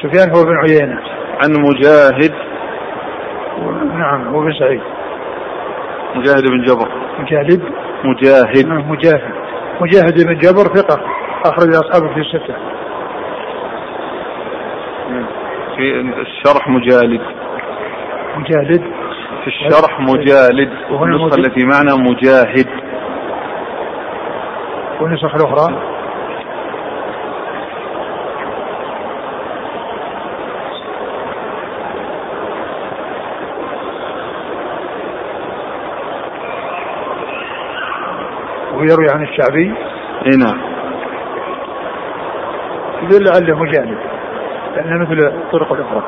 سفيان هو بن عيينة. عن مجاهد. نعم هو بن سعيد. مجاهد بن جبر. مجاهد؟ مجاهد. نعم مجاهد. مجاهد بن جبر ثقة أخرج أصحابه في الستة. في الشرح مجالد. مجالد في الشرح مجالد النسخة. التي معنا مجاهد. والنسخ الأخرى ويروي عن الشعبي. إي نعم. يدل على مجالد لأنه مثل الطرق الأخرى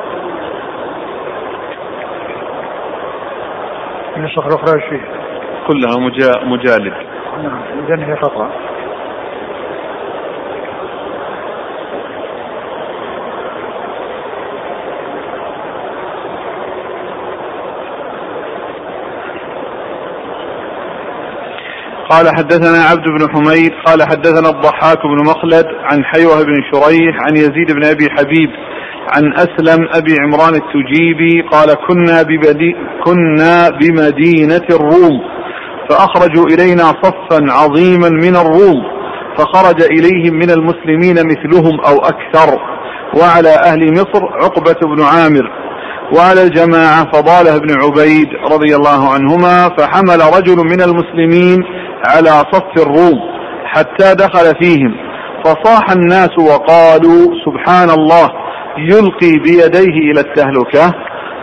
النسخ الأخرى فيه؟ كلها مجا... مجالد نعم إذا هي خطأ قال حدثنا عبد بن حميد قال حدثنا الضحاك بن مخلد عن حيوه بن شريح عن يزيد بن أبي حبيب عن أسلم أبي عمران التجيبي قال كنا ببدي كنا بمدينة الروم فأخرجوا إلينا صفا عظيما من الروم فخرج إليهم من المسلمين مثلهم أو أكثر وعلى أهل مصر عقبة بن عامر وعلى الجماعة فضالة بن عبيد رضي الله عنهما فحمل رجل من المسلمين على صف الروم حتى دخل فيهم فصاح الناس وقالوا سبحان الله يلقي بيديه إلى التهلكة.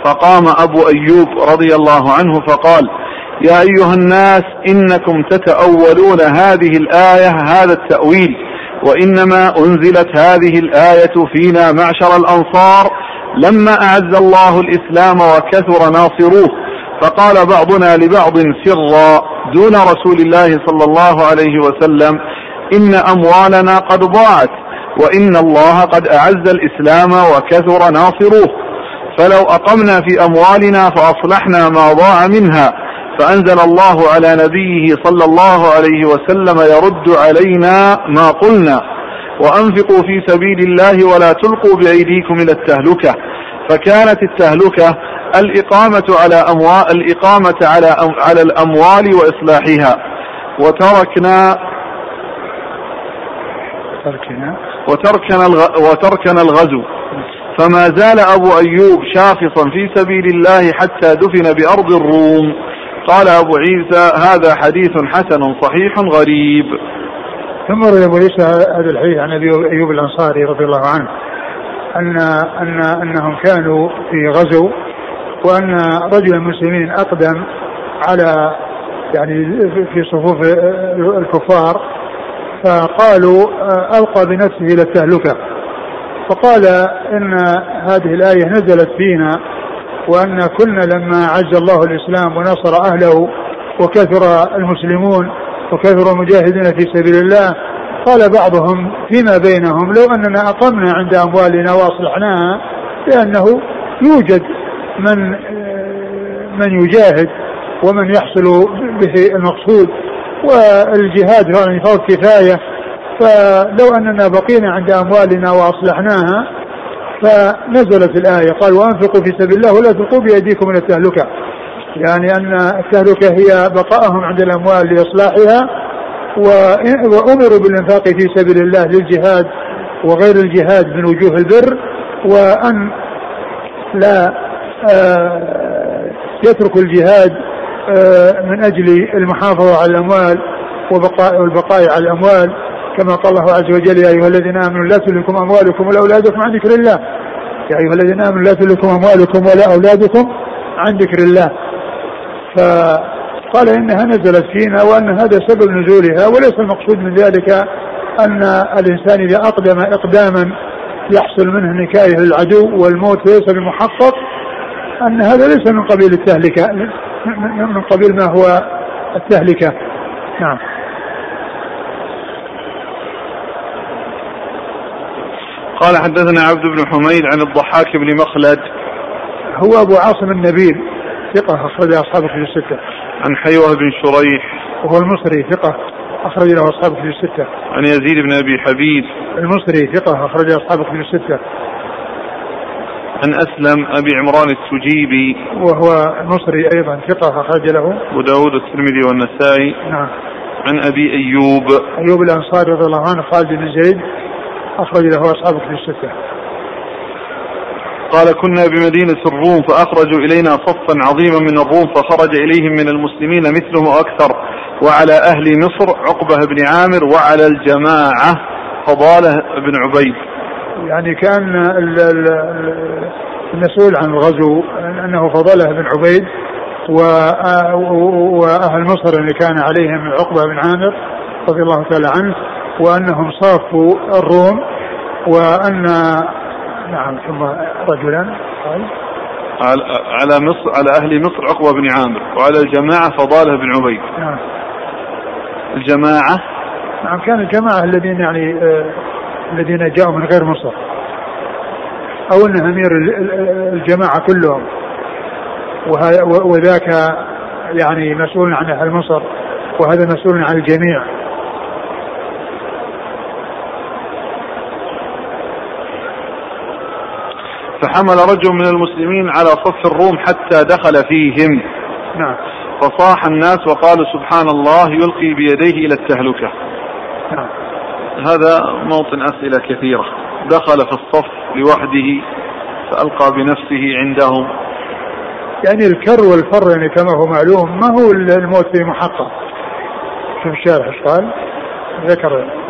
فقام أبو أيوب رضي الله عنه فقال يا أيها الناس إنكم تتأولون هذه الآية هذا التأويل وإنما أنزلت هذه الآية فينا معشر الأنصار. لما أعز الله الإسلام وكثر ناصروه فقال بعضنا لبعض سرا دون رسول الله صلى الله عليه وسلم إن أموالنا قد ضاعت. وإن الله قد أعز الإسلام وكثر ناصروه فلو أقمنا في أموالنا فأصلحنا ما ضاع منها. فأنزل الله على نبيه صلى الله عليه وسلم يرد علينا ما قلنا. وأنفقوا في سبيل الله ولا تلقوا بأيديكم إلى التهلكة. فكانت التهلكة الإقامة على أموال الإقامة على على الأموال وإصلاحها. وتركنا تركنا وتركنا وتركنا الغزو. فما زال أبو أيوب شاخصا في سبيل الله حتى دفن بأرض الروم. قال أبو عيسى هذا حديث حسن صحيح غريب. ثم روي أبو عيسى هذا الحديث عن أبي أيوب الأنصاري رضي الله عنه أن أن أنهم كانوا في غزو وأن رجل المسلمين أقدم على يعني في صفوف الكفار فقالوا ألقى بنفسه إلى التهلكة. فقال إن هذه الآية نزلت فينا وأن كنا لما عز الله الإسلام ونصر أهله وكثر المسلمون وكثر المجاهدين في سبيل الله قال بعضهم فيما بينهم لو أننا أقمنا عند أموالنا وأصلحناها لأنه يوجد من من يجاهد ومن يحصل به المقصود. والجهاد فعلا فرض كفاية. فلو أننا بقينا عند أموالنا وأصلحناها فنزلت الآية قال وأنفقوا في سبيل الله ولا تلقوا بأيديكم إلى التهلكة. يعني أن التهلكة هي بقائهم عند الأموال لإصلاحها وأمروا بالإنفاق في سبيل الله للجهاد وغير الجهاد من وجوه البر وأن لا آه، يتركوا الجهاد من أجل المحافظة على الأموال وبقاء والبقاء على الأموال. كما قال الله عز وجل يا أيها الذين آمنوا لا تلكم أموالكم ولا أولادكم عن ذكر الله. يا أيها الذين آمنوا لا تلكم أموالكم ولا أولادكم عن ذكر الله. فقال إنها نزلت فينا وأن هذا سبب نزولها وليس المقصود من ذلك أن الإنسان إذا أقدم إقداما يحصل منه نكاية للعدو والموت ليس بمحقق أن هذا ليس من قبيل التهلكة. من قبيل ما هو التهلكة. نعم. قال حدثنا عبد بن حميد عن الضحاك بن مخلد. هو أبو عاصم النبيل ثقة أخرج أصحابه في الستة. عن حيوة بن شريح. وهو المصري ثقة أخرج له أصحابه في الستة. عن يزيد بن أبي حبيب. المصري ثقة أخرج أصحابه في الستة. عن أسلم أبي عمران السجيبي. وهو مصري أيضا ثقة أخرج له. أبو داود الترمذي والنسائي. نعم. عن أبي أيوب. أيوب الأنصاري رضي الله عنه خالد بن زيد أخرج له أصحابه في الستة. قال كنا بمدينة الروم فأخرجوا إلينا صفا عظيما من الروم فخرج إليهم من المسلمين مثلهم أكثر وعلى أهل مصر عقبة بن عامر وعلى الجماعة فضاله بن عبيد. يعني كان المسؤول عن الغزو أنه فضله بن عبيد وأهل مصر اللي كان عليهم عقبة بن عامر رضي الله تعالى عنه وأنهم صافوا الروم وأن نعم ثم رجلا. قال على مصر على أهل مصر عقبة بن عامر وعلى الجماعة فضاله بن عبيد. نعم. الجماعة؟ نعم كان الجماعة الذين يعني آه الذين جاءوا من غير مصر. أو أن أمير الجماعة كلهم. وذاك يعني مسؤول عن أهل مصر وهذا مسؤول عن الجميع. فحمل رجل من المسلمين على صف الروم حتى دخل فيهم. نعم. فصاح الناس وقالوا سبحان الله يلقي بيديه إلى التهلكة. نعم. هذا موطن أسئلة كثيرة. دخل في الصف لوحده فألقى بنفسه عندهم. يعني الكر والفر يعني كما هو معلوم ما هو الموت في محقق شوف الشارح إيش قال؟ ذكر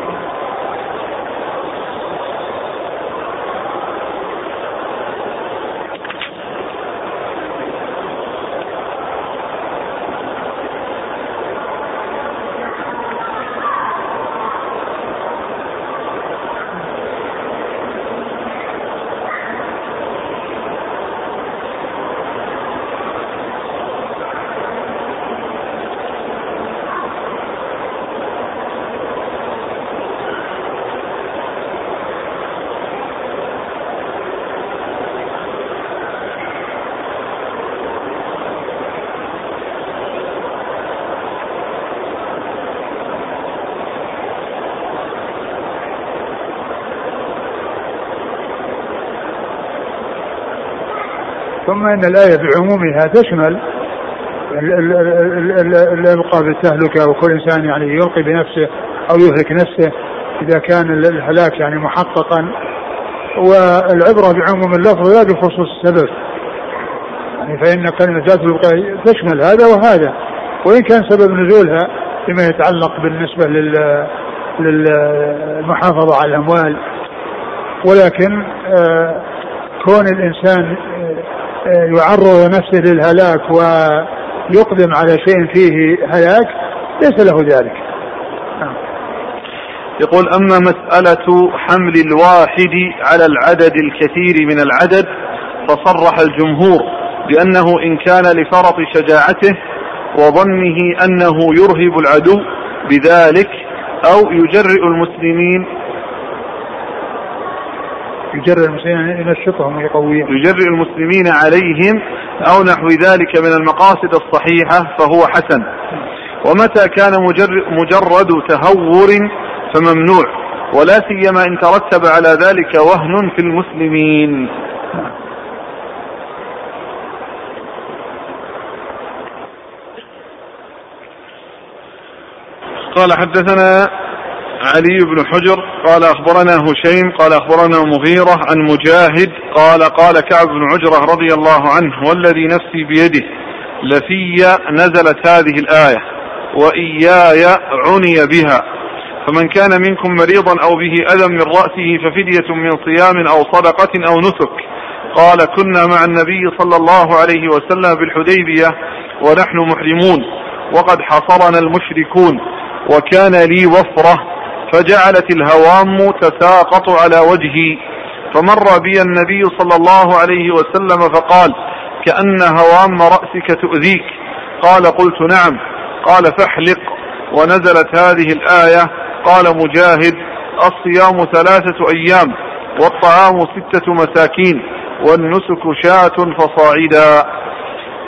أن الآية بعمومها تشمل الالقاء بالتهلكه وكل إنسان يعني يلقي بنفسه أو يهلك نفسه إذا كان الهلاك يعني محققا. والعبرة بعموم اللفظ لا بخصوص السبب. يعني فإن كلمة ذات الوقايه تشمل هذا وهذا. وإن كان سبب نزولها فيما يتعلق بالنسبة لل للمحافظة على الأموال. ولكن آه كون الإنسان يعرض نفسه للهلاك ويقدم على شيء فيه هلاك ليس له ذلك نعم. يقول أما مسألة حمل الواحد على العدد الكثير من العدد فصرح الجمهور بأنه إن كان لفرط شجاعته وظنه أنه يرهب العدو بذلك أو يجرئ المسلمين يجرئ المسلمين ينشطهم ويقويهم يجرئ المسلمين عليهم أو نحو ذلك من المقاصد الصحيحة فهو حسن. ومتى كان مجرد تهور فممنوع ولا سيما إن ترتب على ذلك وهن في المسلمين. قال حدثنا علي بن حجر قال أخبرنا هشيم قال أخبرنا مغيرة عن مجاهد قال قال كعب بن عجرة رضي الله عنه والذي نفسي بيده لفي نزلت هذه الآية وإياي عني بها فمن كان منكم مريضا أو به أذى من رأسه ففدية من صيام أو صدقة أو نسك قال كنا مع النبي صلى الله عليه وسلم بالحديبية ونحن محرمون وقد حصرنا المشركون وكان لي وفرة فجعلت الهوام تساقط على وجهي. فمر بي النبي صلى الله عليه وسلم فقال كأن هوام رأسك تؤذيك. قال قلت نعم. قال فاحلق. ونزلت هذه الآية. قال مجاهد. الصيام ثلاثة أيام والطعام ستة مساكين والنسك شاة فصاعدا.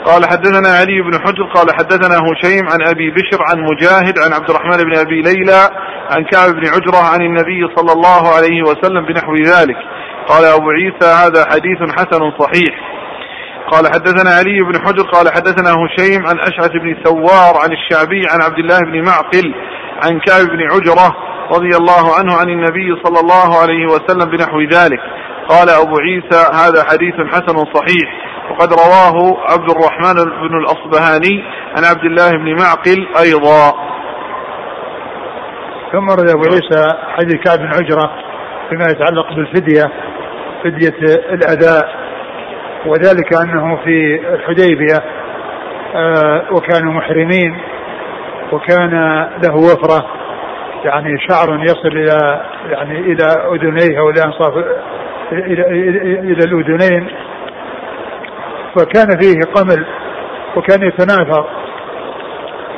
قال حدثنا علي بن حجر قال حدثنا هشيم عن أبي بشر عن مجاهد عن عبد الرحمن بن أبي ليلى عن كعب بن عجرة عن النبي صلى الله عليه وسلم بنحو ذلك. قال أبو عيسى هذا حديث حسن صحيح. قال حدثنا علي بن حجر قال حدثنا هشيم عن أشعث بن ثوار عن الشعبي عن عبد الله بن معقل عن كعب بن عجرة رضي الله عنه عن النبي صلى الله عليه وسلم بنحو ذلك. قال أبو عيسى هذا حديث حسن صحيح. وقد رواه عبد الرحمن بن الأصبهاني عن عبد الله بن معقل أيضا. ثم رد أبو عيسى حديث كعب بن عجرة فيما يتعلق بالفدية فدية الأداء وذلك أنه في الحديبية آه، وكانوا محرمين وكان له وفرة يعني شعر يصل إلى يعني إلى أذنيه أو إلى أنصاف إلى, إلى, إلى الأذنين فكان فيه قمل وكان يتناثر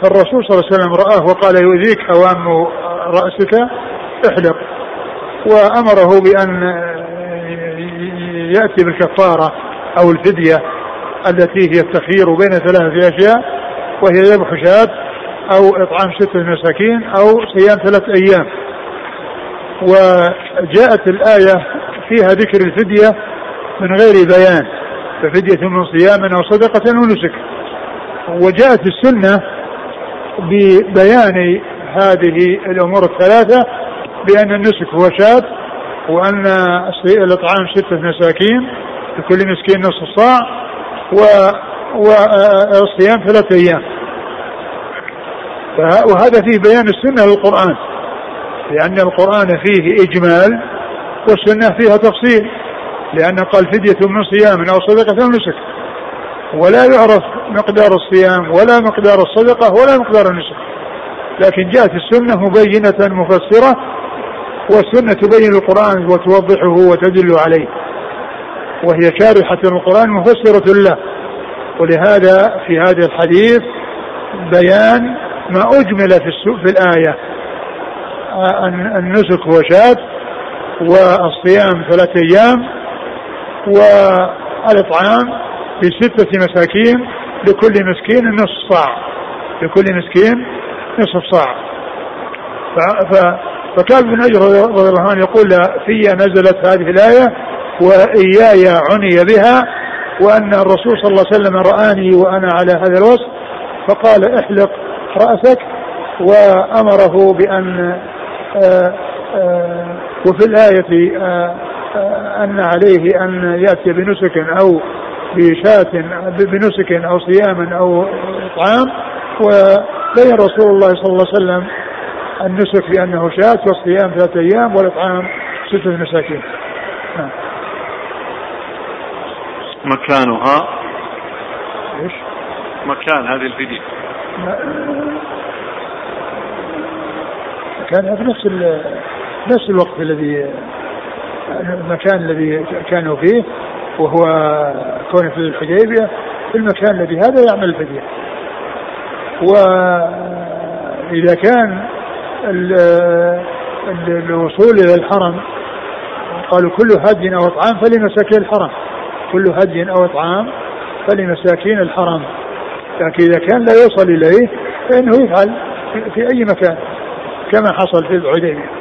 فالرسول صلى الله عليه وسلم رآه وقال يؤذيك هوام رأسك؟ احلق. وأمره بأن يأتي بالكفارة أو الفدية التي هي التخيير بين ثلاثة أشياء وهي ذبح شاة أو إطعام ستة مساكين أو صيام ثلاثة أيام. وجاءت الآية فيها ذكر الفدية من غير بيان. ففدية من صيام أو صدقة أو نسك. وجاءت السنة ببيان هذه الأمور الثلاثة بأن النسك هو شاة وأن الإطعام ستة مساكين لكل مسكين نصف صاع والصيام ثلاثة أيام. وهذا فيه بيان السنة للقرآن لأن القرآن فيه إجمال والسنة فيها تفصيل. لأن قال فدية من صيام أو صدقة أو نسك. ولا يعرف مقدار الصيام ولا مقدار الصدقة ولا مقدار النسك. لكن جاءت السنة مبينة مفسرة والسنة تبين القرآن وتوضحه وتدل عليه. وهي شارحة القرآن مفسرة له. ولهذا في هذا الحديث بيان ما أجمل في, في الآية. النسك هو شاة والصيام ثلاثة أيام والإطعام بستة مساكين لكل مسكين نصف صاع. لكل مسكين نصف صاع. فكان ابن أجر رضي الله عنه يقول في نزلت هذه الآية وإياي عني بها وأن الرسول صلى الله عليه وسلم رآني وأنا على هذا الوصف. فقال احلق رأسك وأمره بأن آه، آه، وفي الآية آه، أن عليه أن يأتي بنسك أو بشاة بنسك أو صيام أو إطعام وبين رسول الله صلى الله عليه وسلم النسك بأنه شاة والصيام ثلاثة أيام والإطعام ستة مساكين نعم. مكانها إيش؟ مكان هذه الفدية مكانها في نفس نفس الوقت الذي المكان الذي كانوا فيه وهو كونه في الحديبية في المكان الذي هذا يعمل الفدية وإذا كان الوصول إلى الحرم قالوا كل هدي أو إطعام فلمساكين الحرم. كل هدي أو إطعام فلمساكين الحرم. لكن إذا كان لا يوصل إليه فإنه يفعل في أي مكان كما حصل في الحديبية.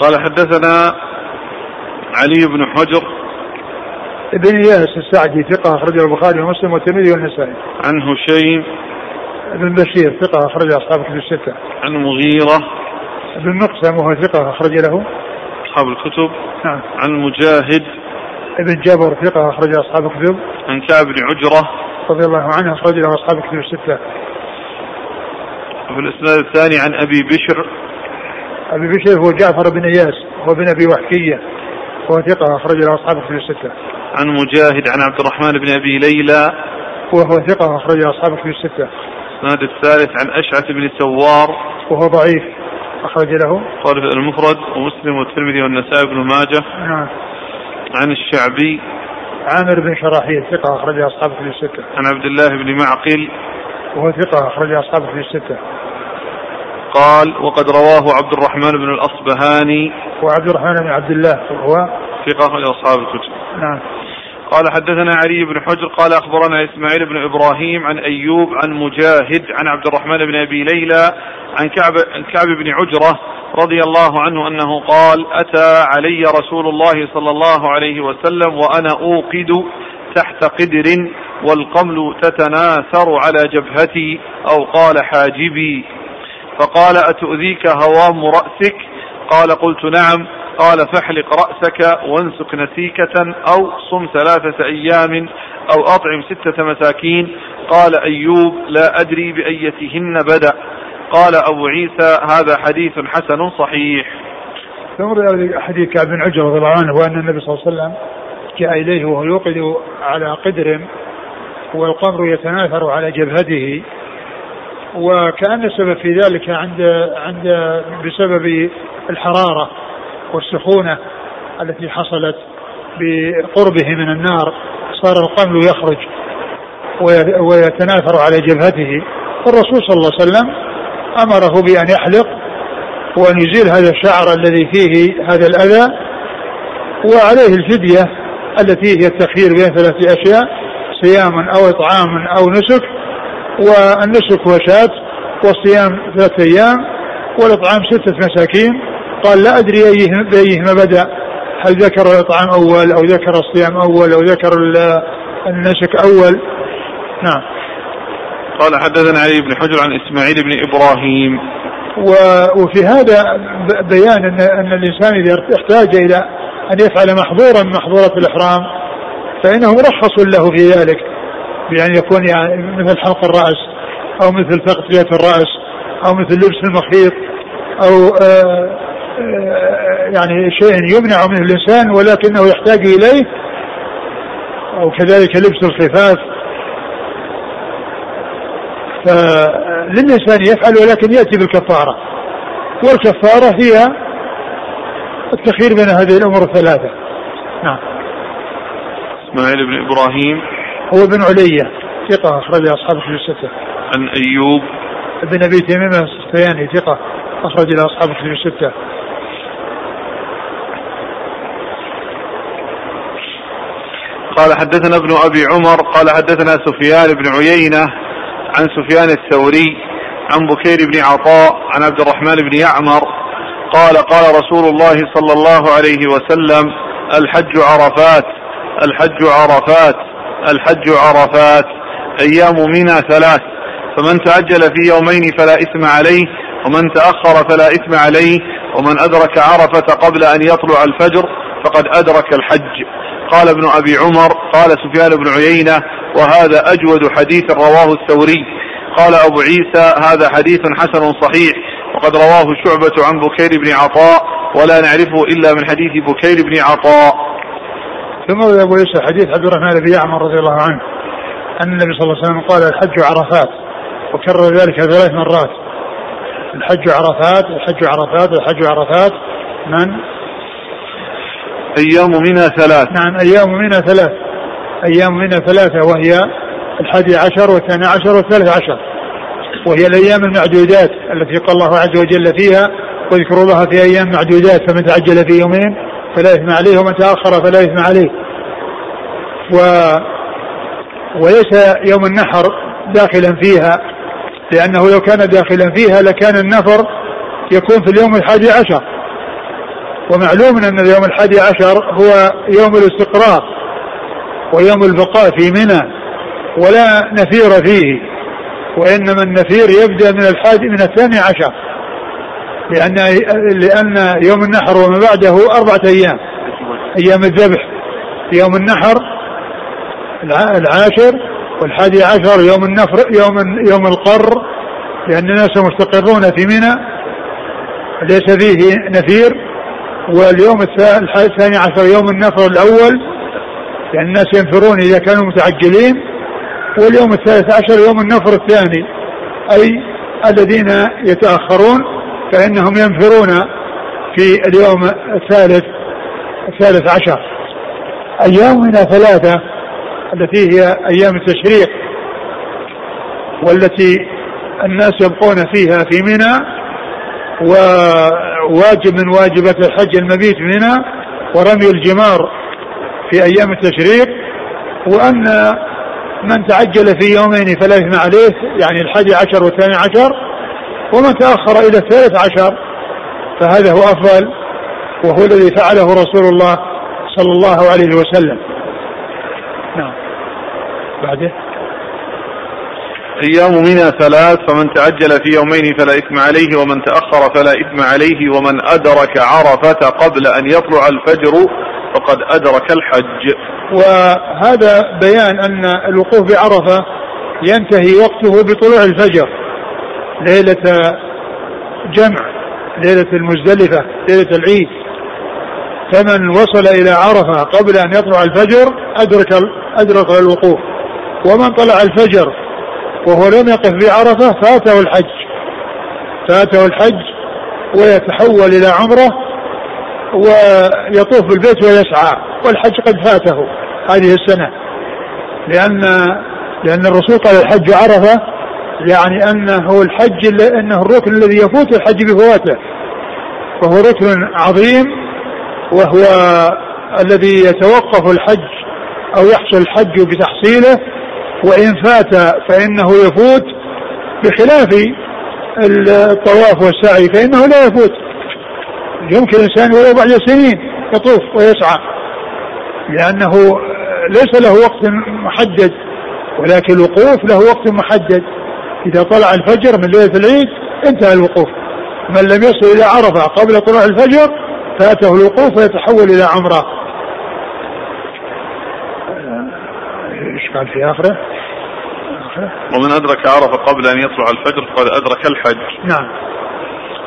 قال حدثنا علي بن حجر ابن اياس السعدي ثقة أخرجه البخاري ومسلم والترمذي والنسائي. عن هشيم ابن بشير ثقة أخرج أصحاب الكتب الستة. عن مغيرة ابن مقسم وهو ثقة أخرج له أصحاب الكتب نعم. عن مجاهد ابن جبر ثقة أخرج أصحاب الكتب عن كعب بن عجرة رضي الله عنه أخرج له أصحاب الكتب الستة. وفي الإسناد الثاني عن أبي بشر أبي بشير هو جعفر بن إياس هو بن أبي وحكية وهو ثقة أخرج له أصحاب الكتب الستة. عن مجاهد عن عبد الرحمن بن أبي ليلى وهو ثقة أخرج له أصحاب الكتب الستة. الإسناد الثالث عن أشعث بن سوار وهو ضعيف أخرج له قال المفرد ومسلم والترمذي والنسائي بن ماجه نعم عن الشعبي عامر بن شراحيل ثقة أخرج له أصحاب الكتب الستة. عن عبد الله بن معقل وهو ثقة أخرج له أصحاب الكتب الستة. قال وقد رواه عبد الرحمن بن الأصبهاني. وعبد الرحمن بن عبد الله وهو ثقة أصحاب الكتب. نعم. قال حدثنا علي بن حجر قال أخبرنا إسماعيل بن إبراهيم عن أيوب عن مجاهد عن عبد الرحمن بن أبي ليلى عن كعب عن كعب بن عجرة رضي الله عنه أنه قال أتى علي رسول الله صلى الله عليه وسلم وأنا أوقد تحت قدر والقمل تتناثر على جبهتي أو قال حاجبي. فقال أتؤذيك هوام رأسك؟ قال قلت نعم. قال فاحلق رأسك وانسك نسيكة أو صم ثلاثة أيام أو أطعم ستة مساكين. قال أيوب لا أدري بأيتهن بدأ. قال أبو عيسى هذا حديث حسن صحيح. ثم حديث كعب بن عجر رضي الله عنه وأن النبي صلى الله عليه وسلم جاء إليه وهو يوقد على قدر والقمر يتناثر على جبهته. وكأن السبب في ذلك عند عند بسبب الحرارة والسخونة التي حصلت بقربه من النار صار القمل يخرج ويتناثر على جبهته. الرسول صلى الله عليه وسلم أمره بأن يحلق وأن يزيل هذا الشعر الذي فيه هذا الأذى وعليه الفدية التي هي التخيير بين ثلاثة أشياء صيام أو إطعام أو نسك والنسك هو شاة والصيام ثلاثة أيام والإطعام ستة مساكين. قال لا أدري بأيهما بدأ. هل ذكر الإطعام أول أو ذكر الصيام أول أو ذكر النسك أول؟ نعم. قال حدثنا علي بن حجر عن إسماعيل بن إبراهيم. وفي هذا بيان أن, أن الإنسان إذا احتاج إلى أن يفعل محظورا من محظورات الإحرام فإنه مرخص له في ذلك. بأن يكون يعني مثل حلق الرأس أو مثل تغطية الرأس أو مثل لبس المخيط أو آه يعني شيء يمنع منه الإنسان ولكنه يحتاج إليه أو كذلك لبس الخفاف. فللإنسان يفعل ولكن يأتي بالكفارة. والكفارة هي التخيير بين هذه الأمور الثلاثة. نعم. إسماعيل بن إبراهيم. هو بن علية ثقة أخرج أصحاب في الستة. عن أيوب. بن أبي تميم السختياني ثقة أخرج إلى أصحاب في الستة. قال حدثنا ابن أبي عمر قال حدثنا سفيان بن عيينة عن سفيان الثوري عن بكير بن عطاء عن عبد الرحمن بن يعمر قال قال رسول الله صلى الله عليه وسلم الحج عرفات الحج عرفات. الحج عرفات أيام منى ثلاث فمن تعجل في يومين فلا إثم عليه ومن تأخر فلا إثم عليه ومن أدرك عرفة قبل أن يطلع الفجر فقد أدرك الحج قال ابن أبي عمر قال سفيان بن عيينة وهذا أجود حديث رواه الثوري قال أبو عيسى هذا حديث حسن صحيح وقد رواه شعبة عن بكير بن عطاء ولا نعرفه إلا من حديث بكير بن عطاء. ثم أبو عيسى حديث عبد الرحمن بن يعمر رضي الله عنه أن النبي صلى الله عليه وسلم قال الحج عرفات وكرر ذلك ثلاث مرات. الحج عرفات الحج عرفات الحج عرفات. من؟ أيام منى ثلاث. نعم أيام منى ثلاث. أيام منى ثلاثة وهي الحادي عشر والثاني عشر والثالث عشر. وهي الأيام المعدودات التي قال الله عز وجل فيها واذكروا الله في أيام معدودات فمن تعجل في يومين فلا إثم عليه ومن تأخر فلا إثم عليه. و وليس يوم النحر داخلا فيها لأنه لو كان داخلا فيها لكان النفر يكون في اليوم الحادي عشر. ومعلوم أن اليوم الحادي عشر هو يوم الاستقرار ويوم البقاء في منى ولا نفير فيه وإنما النفير يبدأ من الحادي من الثاني عشر. لأن لأن يوم النحر وما بعده أربعة أيام. أيام الذبح. يوم النحر العاشر والحادي عشر يوم النفر يوم يوم القر. لأن الناس مستقرون في منى. ليس فيه نفير. واليوم الثاني عشر يوم النفر الأول. لأن الناس ينفرون إذا كانوا متعجلين. واليوم الثالث عشر يوم النفر الثاني. أي الذين يتأخرون. فإنهم ينفرون في اليوم الثالث الثالث عشر. أيامنا ثلاثة التي هي أيام التشريق والتي الناس يبقون فيها في منى وواجب من واجبات الحج المبيت منى ورمي الجمار في أيام التشريق. وأن من تعجل في يومين فلا إثم عليه يعني الحادي عشر والثاني عشر ومن تأخر إلى الثالث عشر فهذا هو أفضل وهو الذي فعله رسول الله صلى الله عليه وسلم. نعم. بعده. أيام منى ثلاث فمن تعجل في يومين فلا إثم عليه ومن تأخر فلا إثم عليه ومن أدرك عرفة قبل أن يطلع الفجر فقد أدرك الحج. وهذا بيان أن الوقوف بعرفة ينتهي وقته بطلوع الفجر. ليلة جمع ليلة المزدلفة ليلة العيد. فمن وصل إلى عرفة قبل أن يطلع الفجر أدرك أدرك الوقوف. ومن طلع الفجر وهو لم يقف بعرفة فاته الحج. فاته الحج ويتحول إلى عمرة ويطوف بالبيت ويسعى. والحج قد فاته هذه السنة. لأن لأن الرسول قال الحج عرفة يعني أنه الحج أنه الركن الذي يفوت الحج بفواته. وهو ركن عظيم وهو الذي يتوقف الحج أو يحصل الحج بتحصيله وإن فات فإنه يفوت بخلاف الطواف والسعي فإنه لا يفوت. يمكن الإنسان ولو بعد سنين يطوف ويسعى لأنه ليس له وقت محدد ولكن الوقوف له وقت محدد. إذا طلع الفجر من ليلة العيد انتهى الوقوف. من لم يصل إلى عرفة قبل طلوع الفجر فاته الوقوف ويتحول إلى عمرة. إيش قال في آخره؟ ومن أدرك عرفة قبل أن يطلع الفجر فقد أدرك الحج. نعم.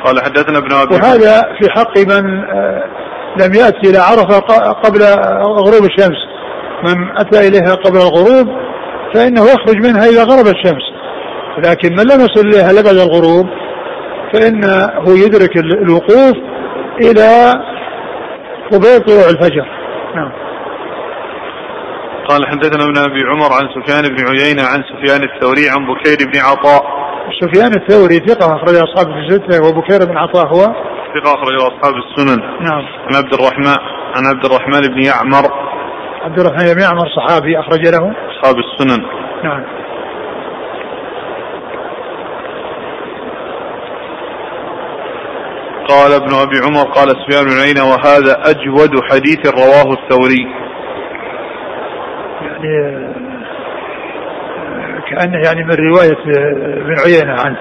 قال حدثنا ابن أبي وهذا في حق من آه، لم يأتي إلى عرفة قبل غروب الشمس. من أتى إليها قبل الغروب فإنه يخرج منها إذا غربت الشمس. لكن من لم يصل إليها لبعد الغروب فإنه يدرك الوقوف إلى قبيل طلوع الفجر. نعم. قال حدثنا ابن أبي عمر عن سفيان بن عيينة عن سفيان الثوري عن بكير بن عطاء. سفيان الثوري ثقة أخرج أصحاب الستة وبكير بن عطاء هو؟ ثقة أخرج أصحاب السنن. نعم. عن عبد الرحمن عن عبد الرحمن بن يعمر. عبد الرحمن بن يعمر صحابي أخرج له؟ أصحاب السنن. نعم. قال ابن أبي عمر قال سفيان بن عيينة وهذا أجود حديث رواه الثوري. يعني كأنه يعني من رواية ابن عيينة عنه.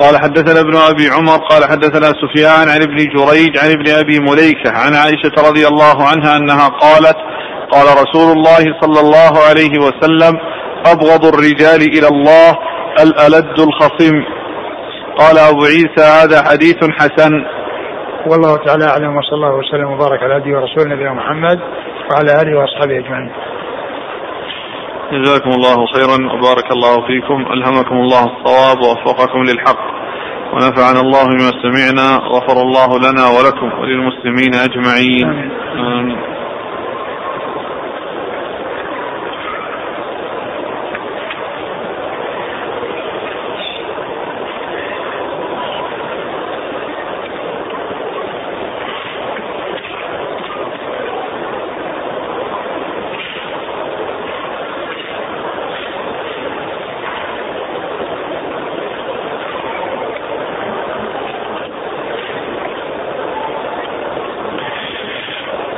قال حدثنا ابن أبي عمر قال حدثنا سفيان عن ابن جريج عن ابن أبي مليكة عن عائشة رضي الله عنها أنها قالت قال رسول الله صلى الله عليه وسلم أبغض الرجال إلى الله الألد الخصم قال أبو عيسى هذا حديث حسن. والله تعالى أعلم وصلى الله وسلم وبارك على هدي ورسول نبينا محمد وعلى آله وأصحابه أجمعين. جزاكم الله خيرا وبارك الله فيكم. ألهمكم الله الصواب ووفقكم للحق. ونفعنا الله بما سمعنا غفر الله لنا ولكم وللمسلمين أجمعين. آمين. آمين.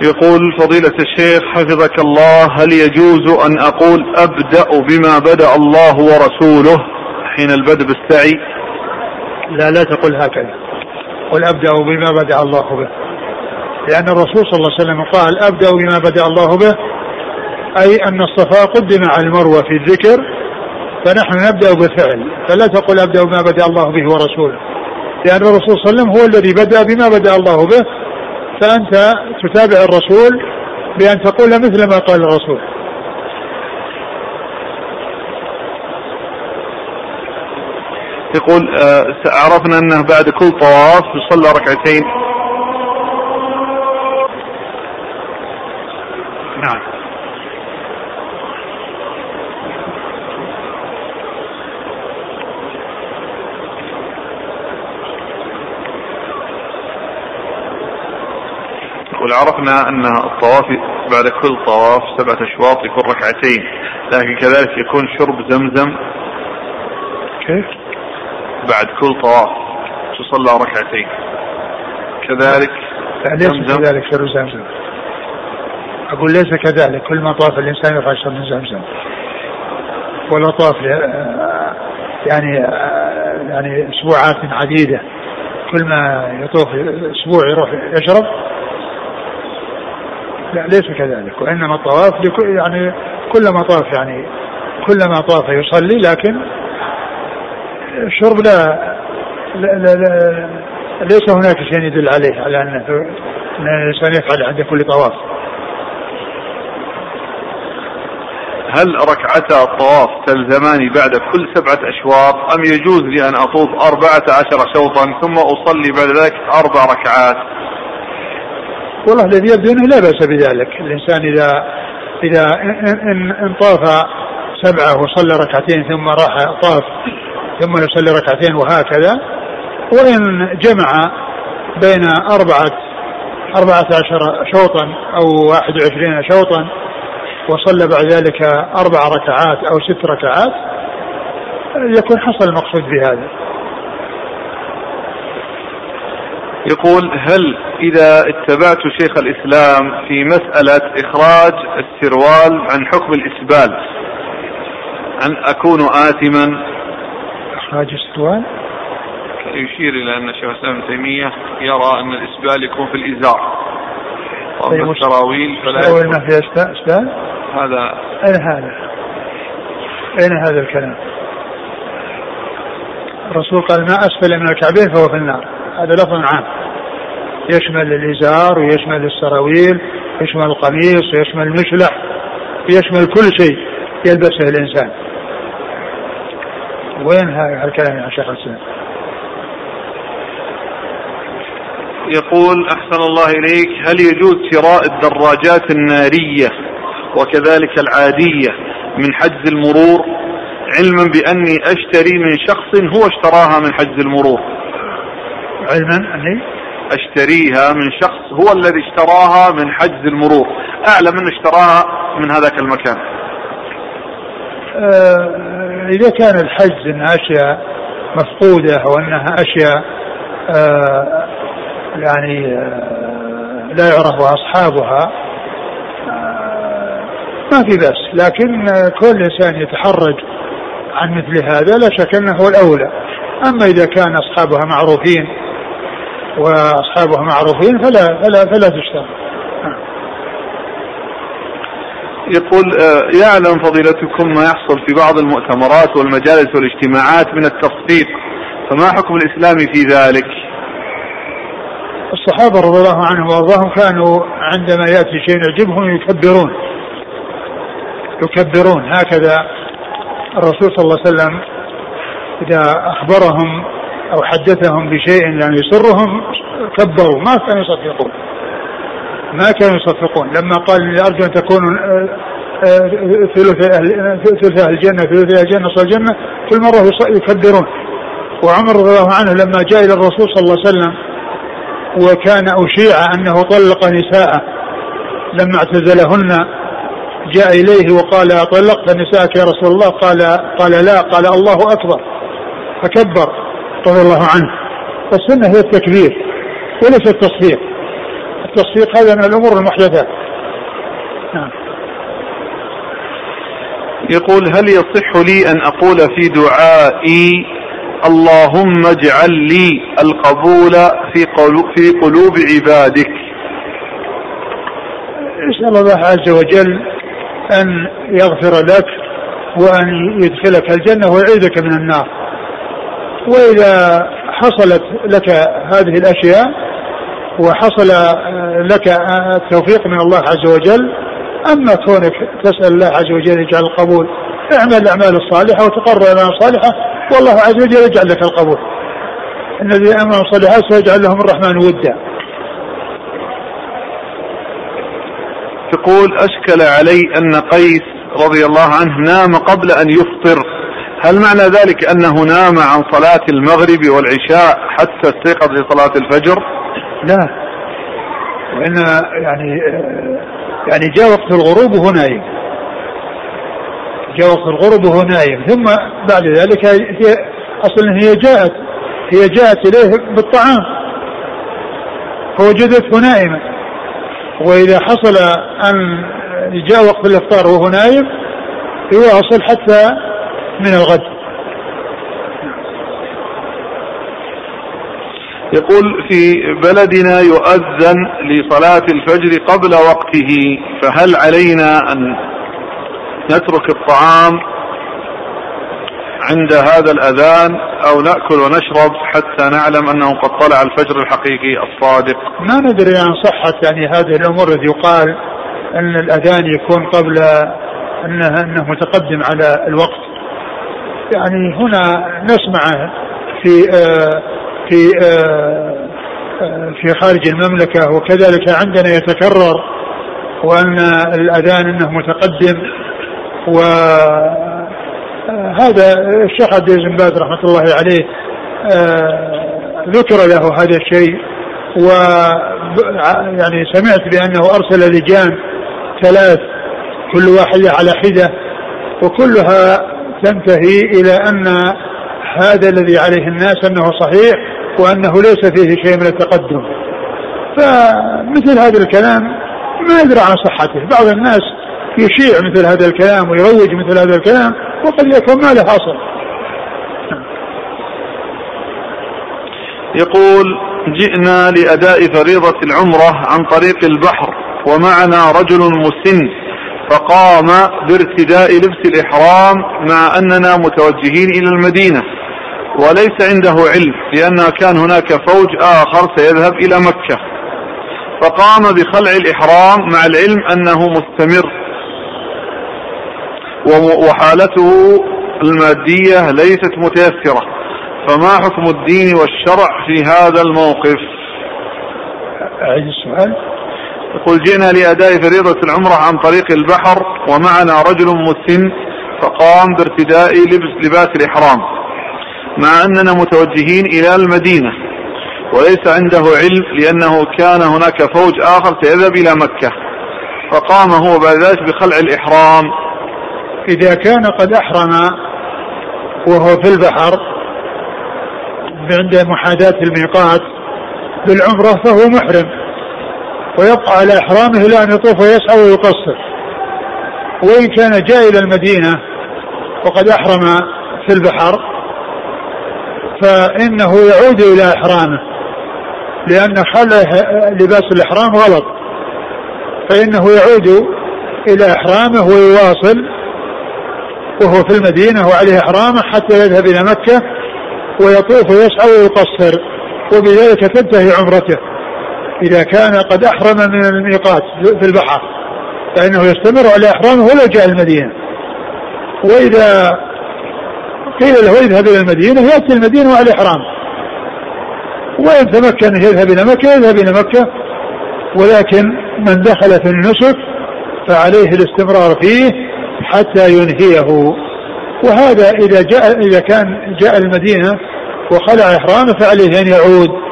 يقول فضيلة الشيخ حفظك الله هل يجوز أن أقول أبدأ بما بدأ الله ورسوله حين البدء بالسعي؟ لا لا تقل هكذا. قل أبدأ بما بدأ الله به. لأن الرسول صلى الله عليه وسلم قال أبدأ بما بدأ الله به أي أن الصفا قدم على المروة في الذكر فنحن نبدأ بالفعل. فلا تقل أبدأ بما بدأ الله به ورسوله. لأن الرسول صلى الله عليه وسلم هو الذي بدأ بما بدأ الله به فأنت تتابع الرسول بأن تقول مثل ما قال الرسول. يقول آه، عرفنا أنه بعد كل طواف يصلى ركعتين. عرفنا أن الطواف بعد كل طواف سبعة أشواط يكون ركعتين لكن كذلك يكون شرب زمزم كيف؟ بعد كل طواف تصلى ركعتين. كذلك ليس كذلك شرب زمزم. أقول ليس كذلك كل ما طاف الإنسان يفعل شرب زمزم. ولا طاف يعني يعني أسبوعات عديدة. كل ما يطوف أسبوع يروح يشرب لا ليس كذلك. وإنما الطواف يعني كلما طاف يعني كلما طاف يصلي لكن الشرب لا, لا, لا, لا ليس هناك شيء يدل عليه على أن الإنسان يفعل عند كل طواف. هل ركعتا الطواف تلزماني بعد كل سبعة أشواط أم يجوز لي أن أطوف أربعة عشر شوطا ثم أصلي بعد ذلك أربع ركعات؟ والله الذي يبدو إنه لا بأس بذلك. الإنسان اذا إذا ان, إن طاف سبعة وصلى ركعتين ثم راح طاف ثم يصلي ركعتين وهكذا وإن جمع بين اربعه أربعة عشر شوطا أو واحد وعشرين شوطا وصلى بعد ذلك أربع ركعات أو ست ركعات يكون حصل المقصود بهذا. يقول هل إذا اتبعت شيخ الإسلام في مسألة إخراج السروال عن حكم الإسبال أن أكون آثما؟ إخراج السروال؟ يشير إلى أن شيخ الإسلام ابن تيمية يرى أن الإسبال يكون في الإزار. وأما طيب السراويل فلا يكون ما في إسبال؟ هذا أين هذا؟ أين هذا الكلام؟ الرسول قال ما أسفل من الكعبين فهو في النار. هذا لفظ عام. يشمل الإزار ويشمل السراويل ويشمل القميص ويشمل المشلح ويشمل كل شيء يلبسه الإنسان. وين هذا الكلام يا شيخ الإسلام؟ يقول أحسن الله إليك هل يجوز شراء الدراجات النارية وكذلك العادية من حجز المرور؟ علما بأني أشتري من شخص هو اشتراها من حجز المرور. علما أني أشتريها من شخص هو الذي اشتراها من حجز المرور. أعلم أنه اشتراها من هذاك المكان. آه إذا كان الحجز انها أشياء مفقودة أو أنها أشياء آه يعني آه لا يعرف أصحابها آه، ما في بأس. لكن كل إنسان يتحرج عن مثل هذا لا شك أنه هو الأولى. أما إذا كان أصحابها معروفين وأصحابها معروفين فلا فلا فلا تشترى يقول آه، يعلم فضيلتكم ما يحصل في بعض المؤتمرات والمجالس والاجتماعات من التصفيق فما حكم الإسلام في ذلك؟ الصحابة رضي الله عنهم وأرضاهم كانوا عندما يأتي شيء يعجبهم يكبرون. يكبرون. هكذا الرسول صلى الله عليه وسلم إذا أخبرهم أو حدثهم بشيء يعني يسرهم كبروا ما كانوا يصفقون ما كانوا يصفقون لما قال أرجو أن تكونوا آه، آه، ثلث أهل ثلث أهل الجنة ثلث أهل الجنة نصف الجنة. كل مرة يكبرون. وعمر رضي الله عنه لما جاء إلى الرسول صلى الله عليه وسلم وكان أشيع أنه طلق نساءه لما اعتزلهن جاء إليه وقال طلقت نساءك يا رسول الله؟ قال قال لا. قال الله أكبر. فكبر. رضي الله عنه. فالسنة هي التكبير وليس التصفيق التصفيق هذا من الأمور المحدثات. نعم. يقول هل يصح لي أن أقول في دعائي اللهم اجعل لي القبول في في قلوب عبادك أسأل الله عز وجل أن يغفر لك وأن يدخلك الجنة ويعيذك من النار. وإذا حصلت لك هذه الأشياء وحصل لك التوفيق من الله عز وجل أما كونك تسأل الله عز وجل يجعل القبول اعمل الأعمال الصالحة وتقرر الأعمال الصالحة والله عز وجل يجعل لك القبول. الذي أمر الصالحات سيجعل لهم الرحمن ودا. تقول أشكل علي أن قيس رضي الله عنه نام قبل أن يفطر. هل معنى ذلك أنه نام عن صلاة المغرب والعشاء حتى استيقظ لصلاة الفجر؟ لا. وإن يعني يعني جاء وقت الغروب وهو نايم. جاء وقت الغروب وهو نايم. ثم بعد ذلك هي أصلا هي جاءت هي جاءت إليه بالطعام. فوجدته نائمة وإذا حصل أن جاء وقت الإفطار وهو نايم يواصل حتى من الغد. يقول في بلدنا يؤذن لصلاة الفجر قبل وقته فهل علينا أن نترك الطعام عند هذا الأذان أو نأكل ونشرب حتى نعلم أنه قد طلع الفجر الحقيقي الصادق؟ ما ندري عن صحة يعني هذه الأمور التي يقال أن الأذان يكون قبل أنه, أنه متقدم على الوقت. يعني هنا نسمع في آه في آه آه في خارج المملكة وكذلك عندنا يتكرر وأن الأذان أنه متقدم وهذا الشيخ عبد العزيز بن باز رحمة الله عليه ذكر له هذا الشيء و يعني سمعت بأنه أرسل لجان ثلاث كل واحدة على حدة وكلها تنتهي إلى أن هذا الذي عليه الناس أنه صحيح وأنه ليس فيه شيء من التقدم. فمثل هذا الكلام ما يدرى عن صحته. بعض الناس يشيع مثل هذا الكلام ويروج مثل هذا الكلام وقد يكون ما له أصل. يقول جئنا لأداء فريضة العمرة عن طريق البحر ومعنا رجل مسن فقام بارتداء لبس الإحرام مع أننا متوجهين إلى المدينة وليس عنده علم لأن كان هناك فوج آخر سيذهب إلى مكة. فقام بخلع الإحرام مع العلم أنه مستمر. وحالته المادية ليست متيسرة. فما حكم الدين والشرع في هذا الموقف؟ أعيد السؤال يقول جئنا لأداء فريضة العمرة عن طريق البحر ومعنا رجل مسن فقام بارتداء لبس لباس الإحرام. مع أننا متوجهين إلى المدينة وليس عنده علم لأنه كان هناك فوج آخر سيذهب إلى مكة. فقام هو بعد ذلك بخلع الإحرام. إذا كان قد أحرم وهو في البحر عند محاذاة الميقات بالعمرة فهو محرم. ويبقى على إحرامه إلى أن يطوف ويسعى ويقصر. وإن كان جاء إلى المدينة وقد أحرم في البحر فإنه يعود إلى إحرامه لأن خلع لباس الإحرام غلط. فإنه يعود إلى إحرامه ويواصل وهو في المدينة وعليه إحرامه حتى يذهب إلى مكة ويطوف ويسعى ويقصر وبذلك تنتهي عمرته. إذا كان قد أحرم من الميقات في البحر فإنه يستمر على إحرامه ولو جاء المدينة. وإذا قيل له يذهب إلى المدينة يأتي المدينة وعلى إحرام. وإن تمكن يذهب إلى مكة يذهب إلى مكة. ولكن من دخل في النسك فعليه الاستمرار فيه حتى ينهيه. وهذا إذا جاء إذا كان جاء المدينة وخلع إحرامه فعليه أن يعود.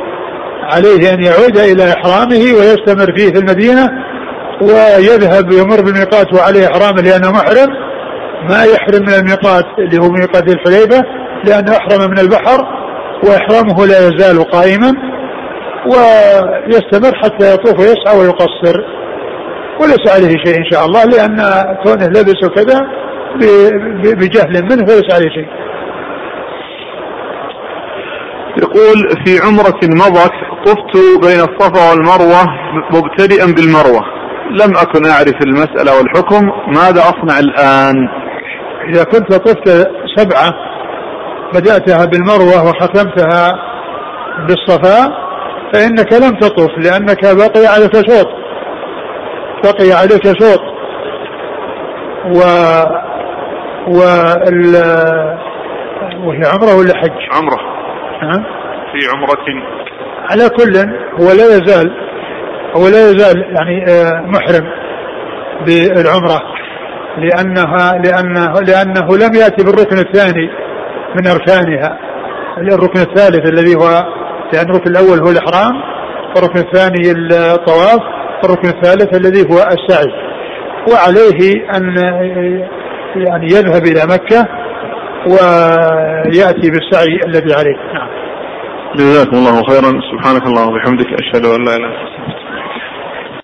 عليه أن يعود إلى إحرامه ويستمر فيه في المدينة ويذهب يمر بالميقات وعليه إحرامه لأنه محرم ما يحرم من الميقات اللي هو ميقات الحليبة لأنه أحرم من البحر وإحرامه لا يزال قائما ويستمر حتى يطوف ويسعى ويقصر وليس عليه شيء إن شاء الله لأن كونه لبس وكذا بجهل منه فليس عليه شيء. يقول في عمرة مضت طفت بين الصفا والمروة مبتدئا بالمروة. لم أكن أعرف المسألة والحكم. ماذا أصنع الآن؟ إذا كنت طفت سبعة بدأتها بالمروة وختمتها بالصفا فإنك لم تطف لأنك بقي عليك شوط بقي عليك شوط و و وهي عمرة ولا حج؟ عمرة. ها؟ في عمرة. على كل هو لا يزال هو لا يزال يعني آه، محرم بالعمرة لأنها لأنه لأنه لم يأتي بالركن الثاني من أركانها. الركن الثالث الذي هو لأن الركن الأول هو الإحرام والركن الثاني الطواف والركن الثالث الذي هو السعي. وعليه أن يعني يذهب إلى مكة ويأتي بالسعي الذي عليه. نعم. جزاكم الله خيرا. سبحانك اللهم وبحمدك أشهد أن لا إله إلا أنت